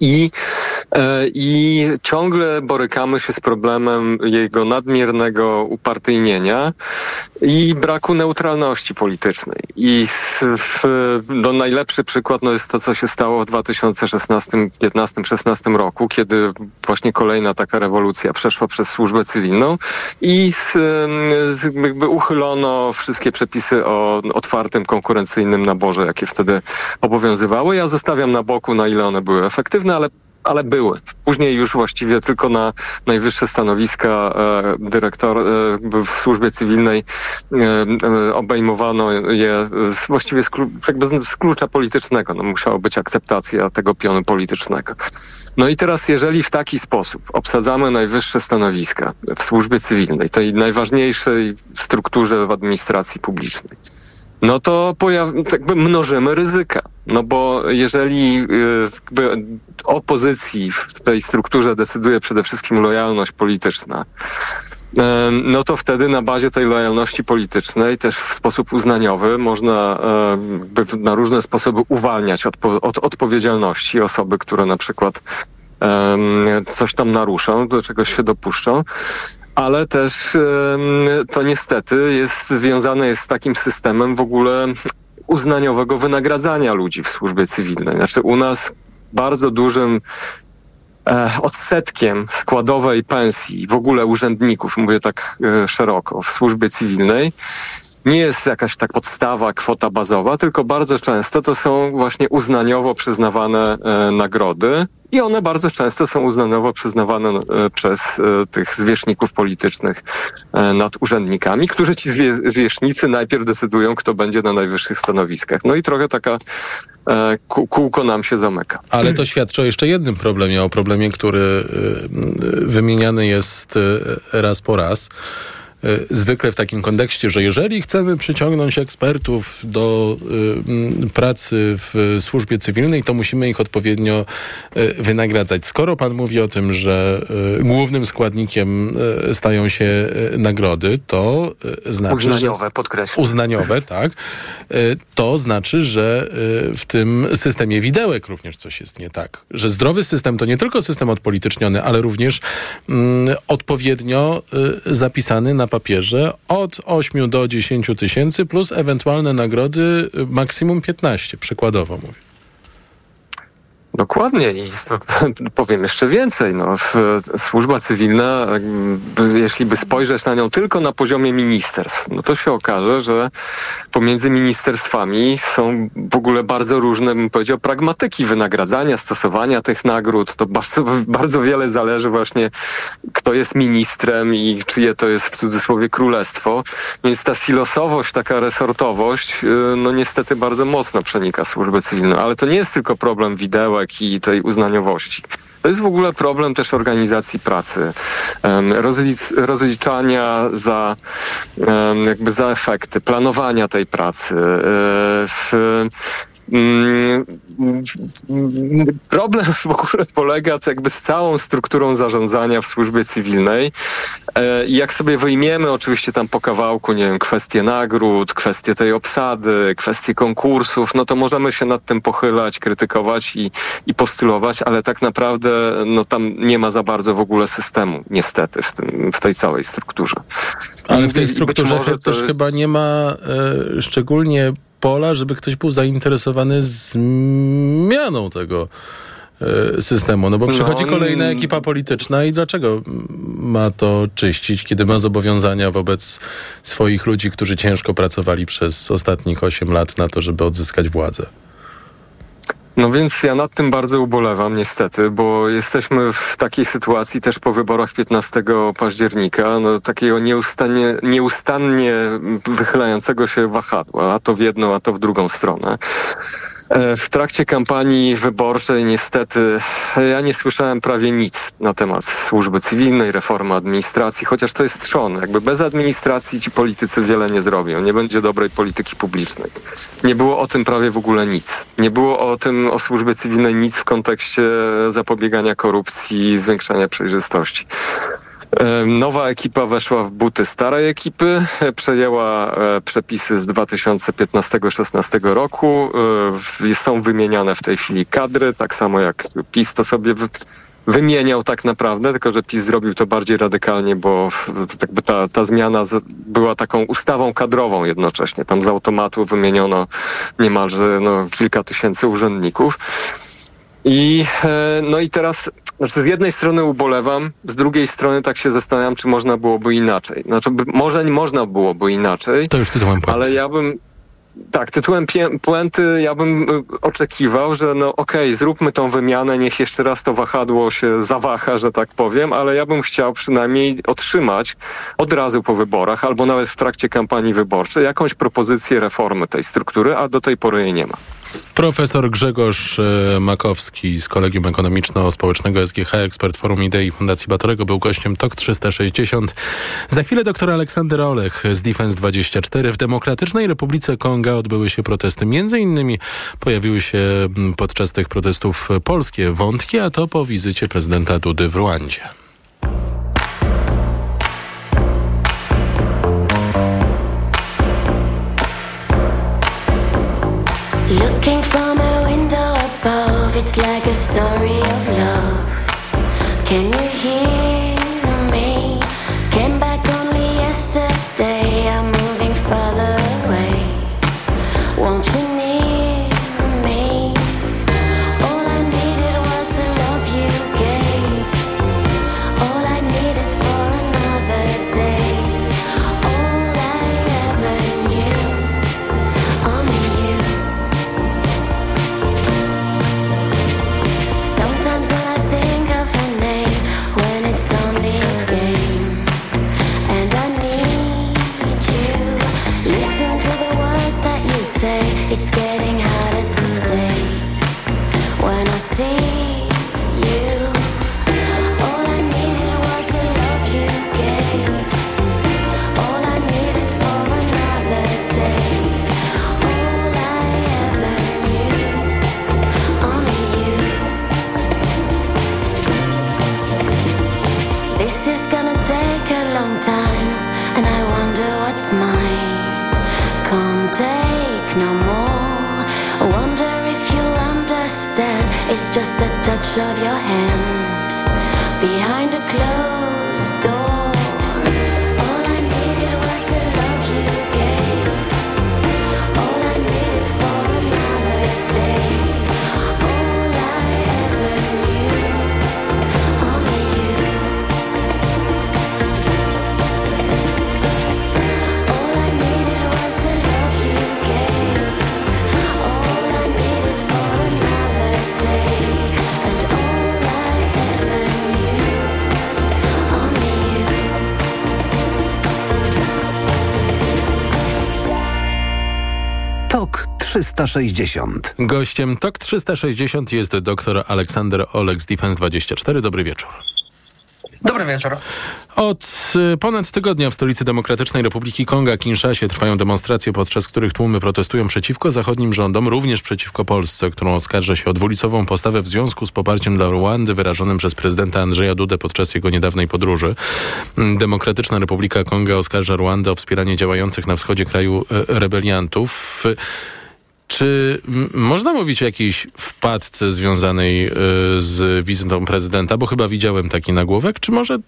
I, I ciągle borykamy się z problemem jego nadmiernego upartyjnienia i braku neutralności politycznej. I w, no najlepszy przykład no jest to, co się stało w 2016, 15, 16 roku, kiedy właśnie kolejna taka rewolucja przeszła przez służbę cywilną i z, z, jakby uchylono wszystkie przepisy o otwartym, konkurencyjnym naborze, jakie wtedy obowiązywały. Ja zostawiam na boku, na ile one były efektywne ale ale były. Później już właściwie tylko na najwyższe stanowiska e, dyrektor e, w służbie cywilnej e, obejmowano je właściwie z, jakby z klucza politycznego. No, musiała być akceptacja tego pionu politycznego. No i teraz, jeżeli w taki sposób obsadzamy najwyższe stanowiska w służbie cywilnej, tej najważniejszej strukturze w administracji publicznej, no to pojaw- jakby mnożymy ryzyka. No bo jeżeli y, jakby opozycji w tej strukturze decyduje przede wszystkim lojalność polityczna, no to wtedy na bazie tej lojalności politycznej też w sposób uznaniowy można na różne sposoby uwalniać od, od odpowiedzialności osoby, które na przykład coś tam naruszą, do czegoś się dopuszczą. Ale też to niestety jest związane jest z takim systemem w ogóle uznaniowego wynagradzania ludzi w służbie cywilnej. Znaczy u nas bardzo dużym e, odsetkiem składowej pensji w ogóle urzędników, mówię tak e, szeroko, w służbie cywilnej, nie jest jakaś tak podstawa, kwota bazowa, tylko bardzo często to są właśnie uznaniowo przyznawane e, nagrody i one bardzo często są uznaniowo przyznawane e, przez e, tych zwierzchników politycznych e, nad urzędnikami, którzy ci zwie, zwierzchnicy najpierw decydują, kto będzie na najwyższych stanowiskach. No i trochę taka kółko nam się zamyka. Ale to świadczy o jeszcze jednym problemie, o problemie, który wymieniany jest raz po raz. E, zwykle w takim kontekście, że jeżeli chcemy przyciągnąć ekspertów do y, pracy w służbie cywilnej, to musimy ich odpowiednio y, wynagradzać. Skoro pan mówi o tym, że y, głównym składnikiem stają się nagrody, to znaczy... Uznaniowe, podkreślam. Uznaniowe, tak. To znaczy, że w tym systemie widełek również coś jest nie tak. Że zdrowy system to nie tylko system odpolityczniony, ale również mm, odpowiednio zapisany na papierze od 8 do 10 tysięcy plus ewentualne nagrody maksimum 15, przykładowo mówię. Dokładnie i powiem jeszcze więcej. No, służba cywilna, jeśli by spojrzeć na nią tylko na poziomie ministerstw, no to się okaże, że pomiędzy ministerstwami są w ogóle bardzo różne, bym powiedział, pragmatyki wynagradzania, stosowania tych nagród. To bardzo, bardzo wiele zależy właśnie, kto jest ministrem i czyje to jest w cudzysłowie królestwo. Więc ta silosowość, taka resortowość, y, no niestety bardzo mocno przenika służbę cywilną. Ale to nie jest tylko problem widełek, i tej uznaniowości. To jest w ogóle problem też organizacji pracy, rozliczania za, jakby za efekty, planowania tej pracy. E, Mm, problem w ogóle polega jakby z całą strukturą zarządzania w służbie cywilnej. E, jak sobie wyjmiemy oczywiście tam po kawałku, nie wiem, kwestie nagród, kwestie tej obsady, kwestie konkursów, no to możemy się nad tym pochylać, krytykować i, i postulować, ale tak naprawdę no tam nie ma za bardzo w ogóle systemu, niestety, w, tym, w tej całej strukturze. Ale w tej strukturze też jest... chyba nie ma e, szczególnie pola, żeby ktoś był zainteresowany zmianą tego e, systemu. No bo przychodzi no, kolejna ekipa polityczna i dlaczego ma to czyścić, kiedy ma zobowiązania wobec swoich ludzi, którzy ciężko pracowali przez ostatnich 8 lat na to, żeby odzyskać władzę? No więc ja nad tym bardzo ubolewam niestety, bo jesteśmy w takiej sytuacji też po wyborach 15 października, no takiego nieustannie, nieustannie wychylającego się wahadła, a to w jedną, a to w drugą stronę. E, w trakcie kampanii wyborczej niestety ja nie słyszałem prawie nic na temat służby cywilnej, reformy administracji, chociaż to jest trzon. Jakby bez administracji ci politycy wiele nie zrobią. Nie będzie dobrej polityki publicznej. Nie było o tym prawie w ogóle nic. Nie było o tym, o służbie cywilnej nic w kontekście zapobiegania korupcji, zwiększania przejrzystości. Nowa ekipa weszła w buty starej ekipy, przejęła e, przepisy z 2015-16 roku. E, są wymieniane w tej chwili kadry, tak samo jak PiS to sobie wymieniał tak naprawdę, tylko że PiS zrobił to bardziej radykalnie, bo jakby ta, ta zmiana była taką ustawą kadrową jednocześnie. Tam z automatu wymieniono niemalże no, kilka tysięcy urzędników. I, e, no i teraz znaczy z jednej strony ubolewam, z drugiej strony tak się zastanawiam, czy można byłoby inaczej. Znaczy, może nie można byłoby inaczej. To już tytułem puenty. Ale ja bym, tak, tytułem puenty ja bym y, oczekiwał, że no okej, okay, zróbmy tą wymianę, niech jeszcze raz to wahadło się zawaha, że tak powiem, ale ja bym chciał przynajmniej otrzymać od razu po wyborach, albo nawet w trakcie kampanii wyborczej, jakąś propozycję reformy tej struktury, a do tej pory jej nie ma. Profesor Grzegorz e, Makowski z Kolegium Ekonomiczno-Społecznego SGH, ekspert Forum Idei Fundacji Batorego, był gościem TOK 360. Za chwilę doktor Aleksander Olech z Defense 24. W Demokratycznej Republice Konga odbyły się protesty. Między innymi pojawiły się podczas tych protestów polskie wątki, a to po wizycie prezydenta Dudy w Rwandzie. It's like a story of love. Can you hear It's getting harder to stay. When I see of your hand behind a closed 360. Gościem TOK 360 jest dr Aleksander Olek z Defense 24. Dobry wieczór. Dobry wieczór. Od y, ponad tygodnia w stolicy Demokratycznej Republiki Konga, Kinszasie, trwają demonstracje, podczas których tłumy protestują przeciwko zachodnim rządom, również przeciwko Polsce, którą oskarża się o dwulicową postawę w związku z poparciem dla Rwandy wyrażonym przez prezydenta Andrzeja Dudę podczas jego niedawnej podróży. Mm, Demokratyczna Republika Konga oskarża Rwandę o wspieranie działających na wschodzie kraju e, rebeliantów. Czy można mówić o jakiejś wpadce związanej y, z wizytą prezydenta? Bo chyba widziałem taki nagłówek. Czy może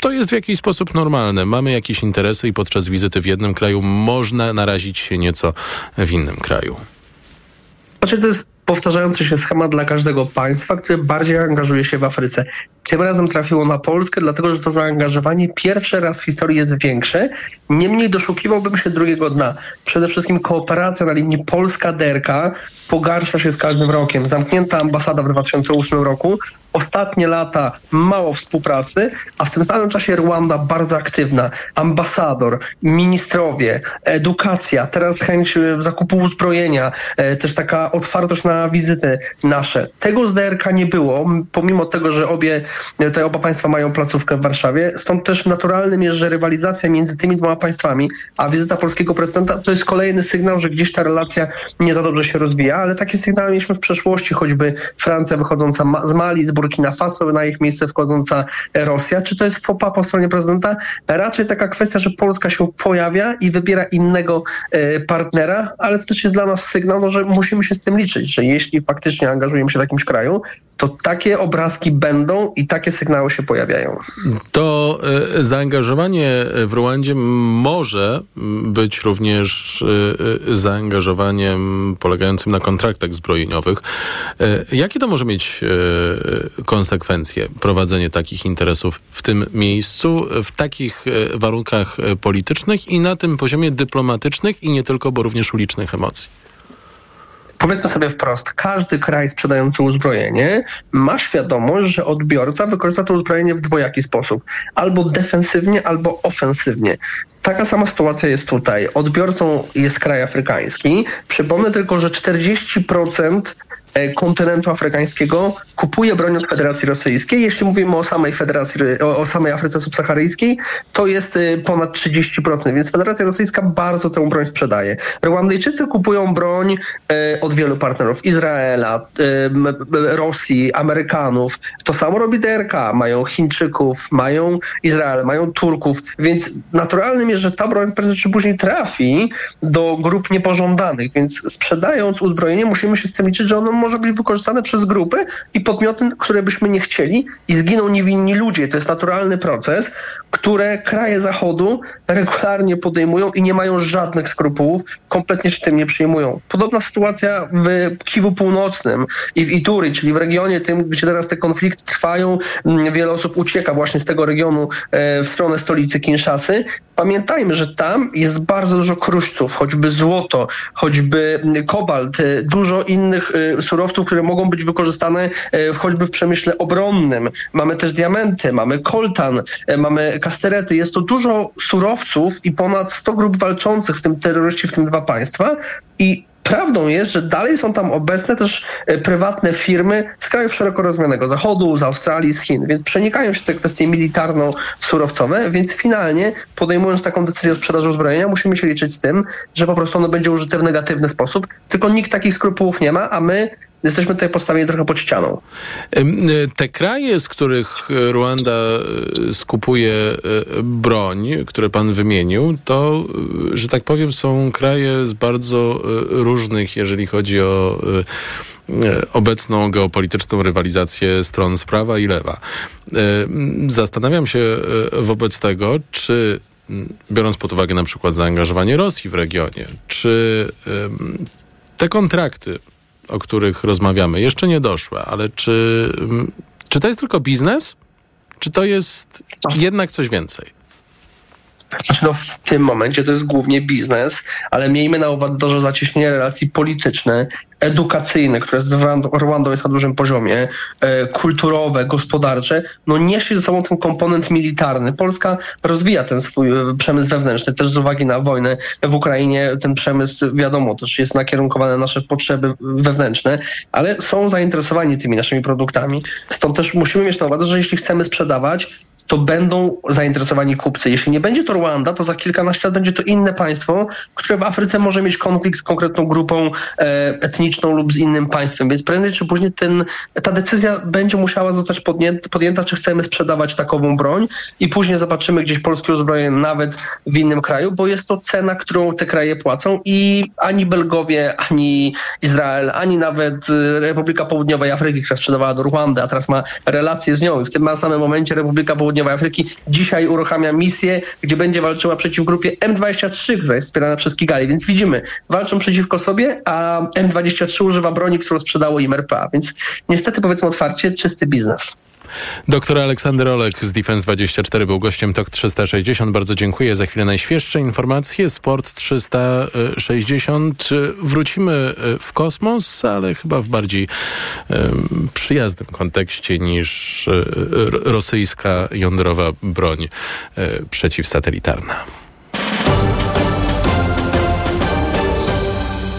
to jest w jakiś sposób normalne? Mamy jakieś interesy i podczas wizyty w jednym kraju można narazić się nieco w innym kraju. Znaczy to jest powtarzający się schemat dla każdego państwa, które bardziej angażuje się w Afryce. Tym razem trafiło na Polskę, dlatego że to zaangażowanie pierwszy raz w historii jest większe. Niemniej doszukiwałbym się drugiego dna. Przede wszystkim kooperacja na linii Polska-Derka pogarsza się z każdym rokiem. Zamknięta ambasada w 2008 roku, ostatnie lata mało współpracy, a w tym samym czasie Rwanda bardzo aktywna. Ambasador, ministrowie, edukacja, teraz chęć e, zakupu uzbrojenia, e, też taka otwartość na wizyty nasze. Tego z DRK nie było, pomimo tego, że obie, e, te oba państwa mają placówkę w Warszawie. Stąd też naturalnym jest, że rywalizacja między tymi dwoma państwami, a wizyta polskiego prezydenta to jest kolejny sygnał, że gdzieś ta relacja nie za dobrze się rozwija, ale takie sygnały mieliśmy w przeszłości, choćby Francja wychodząca z Mali, z Burkina Faso, na ich miejsce wchodząca Rosja. Czy to jest popa po stronie prezydenta? Raczej taka kwestia, że Polska się pojawia i wybiera innego e, partnera, ale to też jest dla nas sygnał, no, że musimy się z tym liczyć, że jeśli faktycznie angażujemy się w jakimś kraju, to takie obrazki będą i takie sygnały się pojawiają. To e, zaangażowanie w Rwandzie może być również e, zaangażowaniem polegającym na kontraktach zbrojeniowych. Jakie to może mieć konsekwencje, prowadzenie takich interesów w tym miejscu, w takich e, warunkach e, politycznych i na tym poziomie dyplomatycznych i nie tylko, bo również ulicznych emocji? Powiedzmy sobie wprost, każdy kraj sprzedający uzbrojenie ma świadomość, że odbiorca wykorzysta to uzbrojenie w dwojaki sposób. Albo defensywnie, albo ofensywnie. Taka sama sytuacja jest tutaj. Odbiorcą jest kraj afrykański. Przypomnę tylko, że 40% e, kontynentu afrykańskiego kupuje broń od Federacji Rosyjskiej. Jeśli mówimy o samej Federacji, o, samej Afryce Subsaharyjskiej, to jest e, ponad 30%, więc Federacja Rosyjska bardzo tę broń sprzedaje. Rwandyjczycy kupują broń e, od wielu partnerów. Izraela, e, Rosji, Amerykanów. To samo robi DRK. Mają Chińczyków, mają Izrael, mają Turków, więc naturalnym jest, że ta broń prędzej czy później trafi do grup niepożądanych, więc sprzedając uzbrojenie musimy się z tym liczyć, że ono może być wykorzystane przez grupy i podmioty, które byśmy nie chcieli i zginą niewinni ludzie. To jest naturalny proces, które kraje Zachodu regularnie podejmują i nie mają żadnych skrupułów, kompletnie się tym nie przejmują. Podobna sytuacja w Kiwu Północnym i w Ituri, czyli w regionie tym, gdzie teraz te konflikty trwają. Mm, Wiele osób ucieka właśnie z tego regionu e, w stronę stolicy Kinszasy. Pamiętajmy, że tam jest bardzo dużo kruszców, choćby złoto, choćby mm, kobalt, e, dużo innych e, surowców, które mogą być wykorzystane e, choćby w przemyśle obronnym. Mamy też diamenty, mamy koltan, e, mamy kasterety. Jest to dużo surowców i ponad 100 grup walczących, w tym terroryści, w tym dwa państwa. I Prawdą jest, że dalej są tam obecne też e, prywatne firmy z krajów szeroko rozumianego zachodu, z Australii, z Chin, więc przenikają się te kwestie militarno-surowcowe, więc finalnie podejmując taką decyzję o sprzedaży uzbrojenia, musimy się liczyć z tym, że po prostu ono będzie użyte w negatywny sposób, tylko nikt takich skrupułów nie ma, a my jesteśmy tutaj postawieni trochę pod ścianą. Y, Te kraje, z których y, Ruanda y, skupuje broń, które pan wymienił, to, że tak powiem, są kraje z bardzo różnych, jeżeli chodzi o obecną geopolityczną rywalizację stron z prawa i lewa. Zastanawiam się wobec tego, czy biorąc pod uwagę na przykład zaangażowanie Rosji w regionie, czy te kontrakty, o których rozmawiamy, jeszcze nie doszły, ale czy, mm, czy to jest tylko biznes? Czy to jest jednak coś więcej? No, w tym momencie to jest głównie biznes, ale miejmy na uwadze to, że zacieśnienie relacji polityczne, edukacyjne, które z Rwand- Rwandą jest na dużym poziomie, e, kulturowe, gospodarcze, no niesie ze sobą ten komponent militarny. Polska rozwija ten swój e, przemysł wewnętrzny, też z uwagi na wojnę w Ukrainie ten przemysł, wiadomo, też jest nakierunkowany na nasze potrzeby wewnętrzne, ale są zainteresowani tymi naszymi produktami. Stąd też musimy mieć na uwadze, że jeśli chcemy sprzedawać, to będą zainteresowani kupcy. Jeśli nie będzie to Rwanda, to za kilkanaście lat będzie to inne państwo, które w Afryce może mieć konflikt z konkretną grupą e, etniczną lub z innym państwem. Więc prędzej czy później ten, ta decyzja będzie musiała zostać podjęta, podjęta, czy chcemy sprzedawać takową broń i później zobaczymy gdzieś polskie uzbrojenie nawet w innym kraju, bo jest to cena, którą te kraje płacą i ani Belgowie, ani Izrael, ani nawet y, Republika Południowej Afryki, która sprzedawała do Rwandy, a teraz ma relacje z nią i w tym samym momencie Republika Południowej Afryki dzisiaj uruchamia misję, gdzie będzie walczyła przeciw grupie M23, która jest wspierana przez Kigali. Więc widzimy, walczą przeciwko sobie, a M23 używa broni, którą sprzedało im RPA. Więc niestety powiedzmy otwarcie, czysty biznes. Doktor Aleksander Olek z Defense24 był gościem TOK 360. Bardzo dziękuję. Za chwilę najświeższe informacje. Sport 360. Wrócimy e, w kosmos, ale chyba w bardziej przyjaznym kontekście niż um, rosyjska jądrowa broń um, przeciwsatelitarna.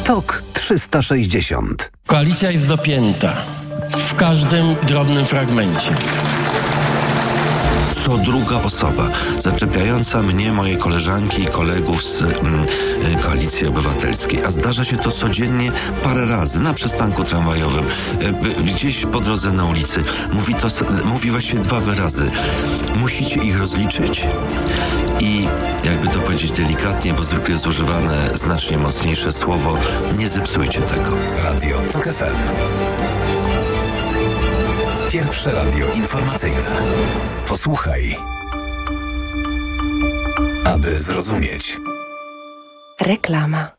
TOK 360. Koalicja jest dopięta w każdym drobnym fragmencie. Co druga osoba zaczepiająca mnie, moje koleżanki i kolegów z mm, Koalicji Obywatelskiej. A zdarza się to codziennie parę razy na przystanku tramwajowym, gdzieś po drodze na ulicy. Mówi to, mówi właściwie dwa wyrazy. Musicie ich rozliczyć i jakby to powiedzieć delikatnie, bo zwykle jest używane znacznie mocniejsze słowo, nie zepsujcie tego. Radio TOK FM. Pierwsze radio informacyjne. Posłuchaj. Aby zrozumieć. Reklama.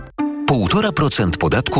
1,5% podatku na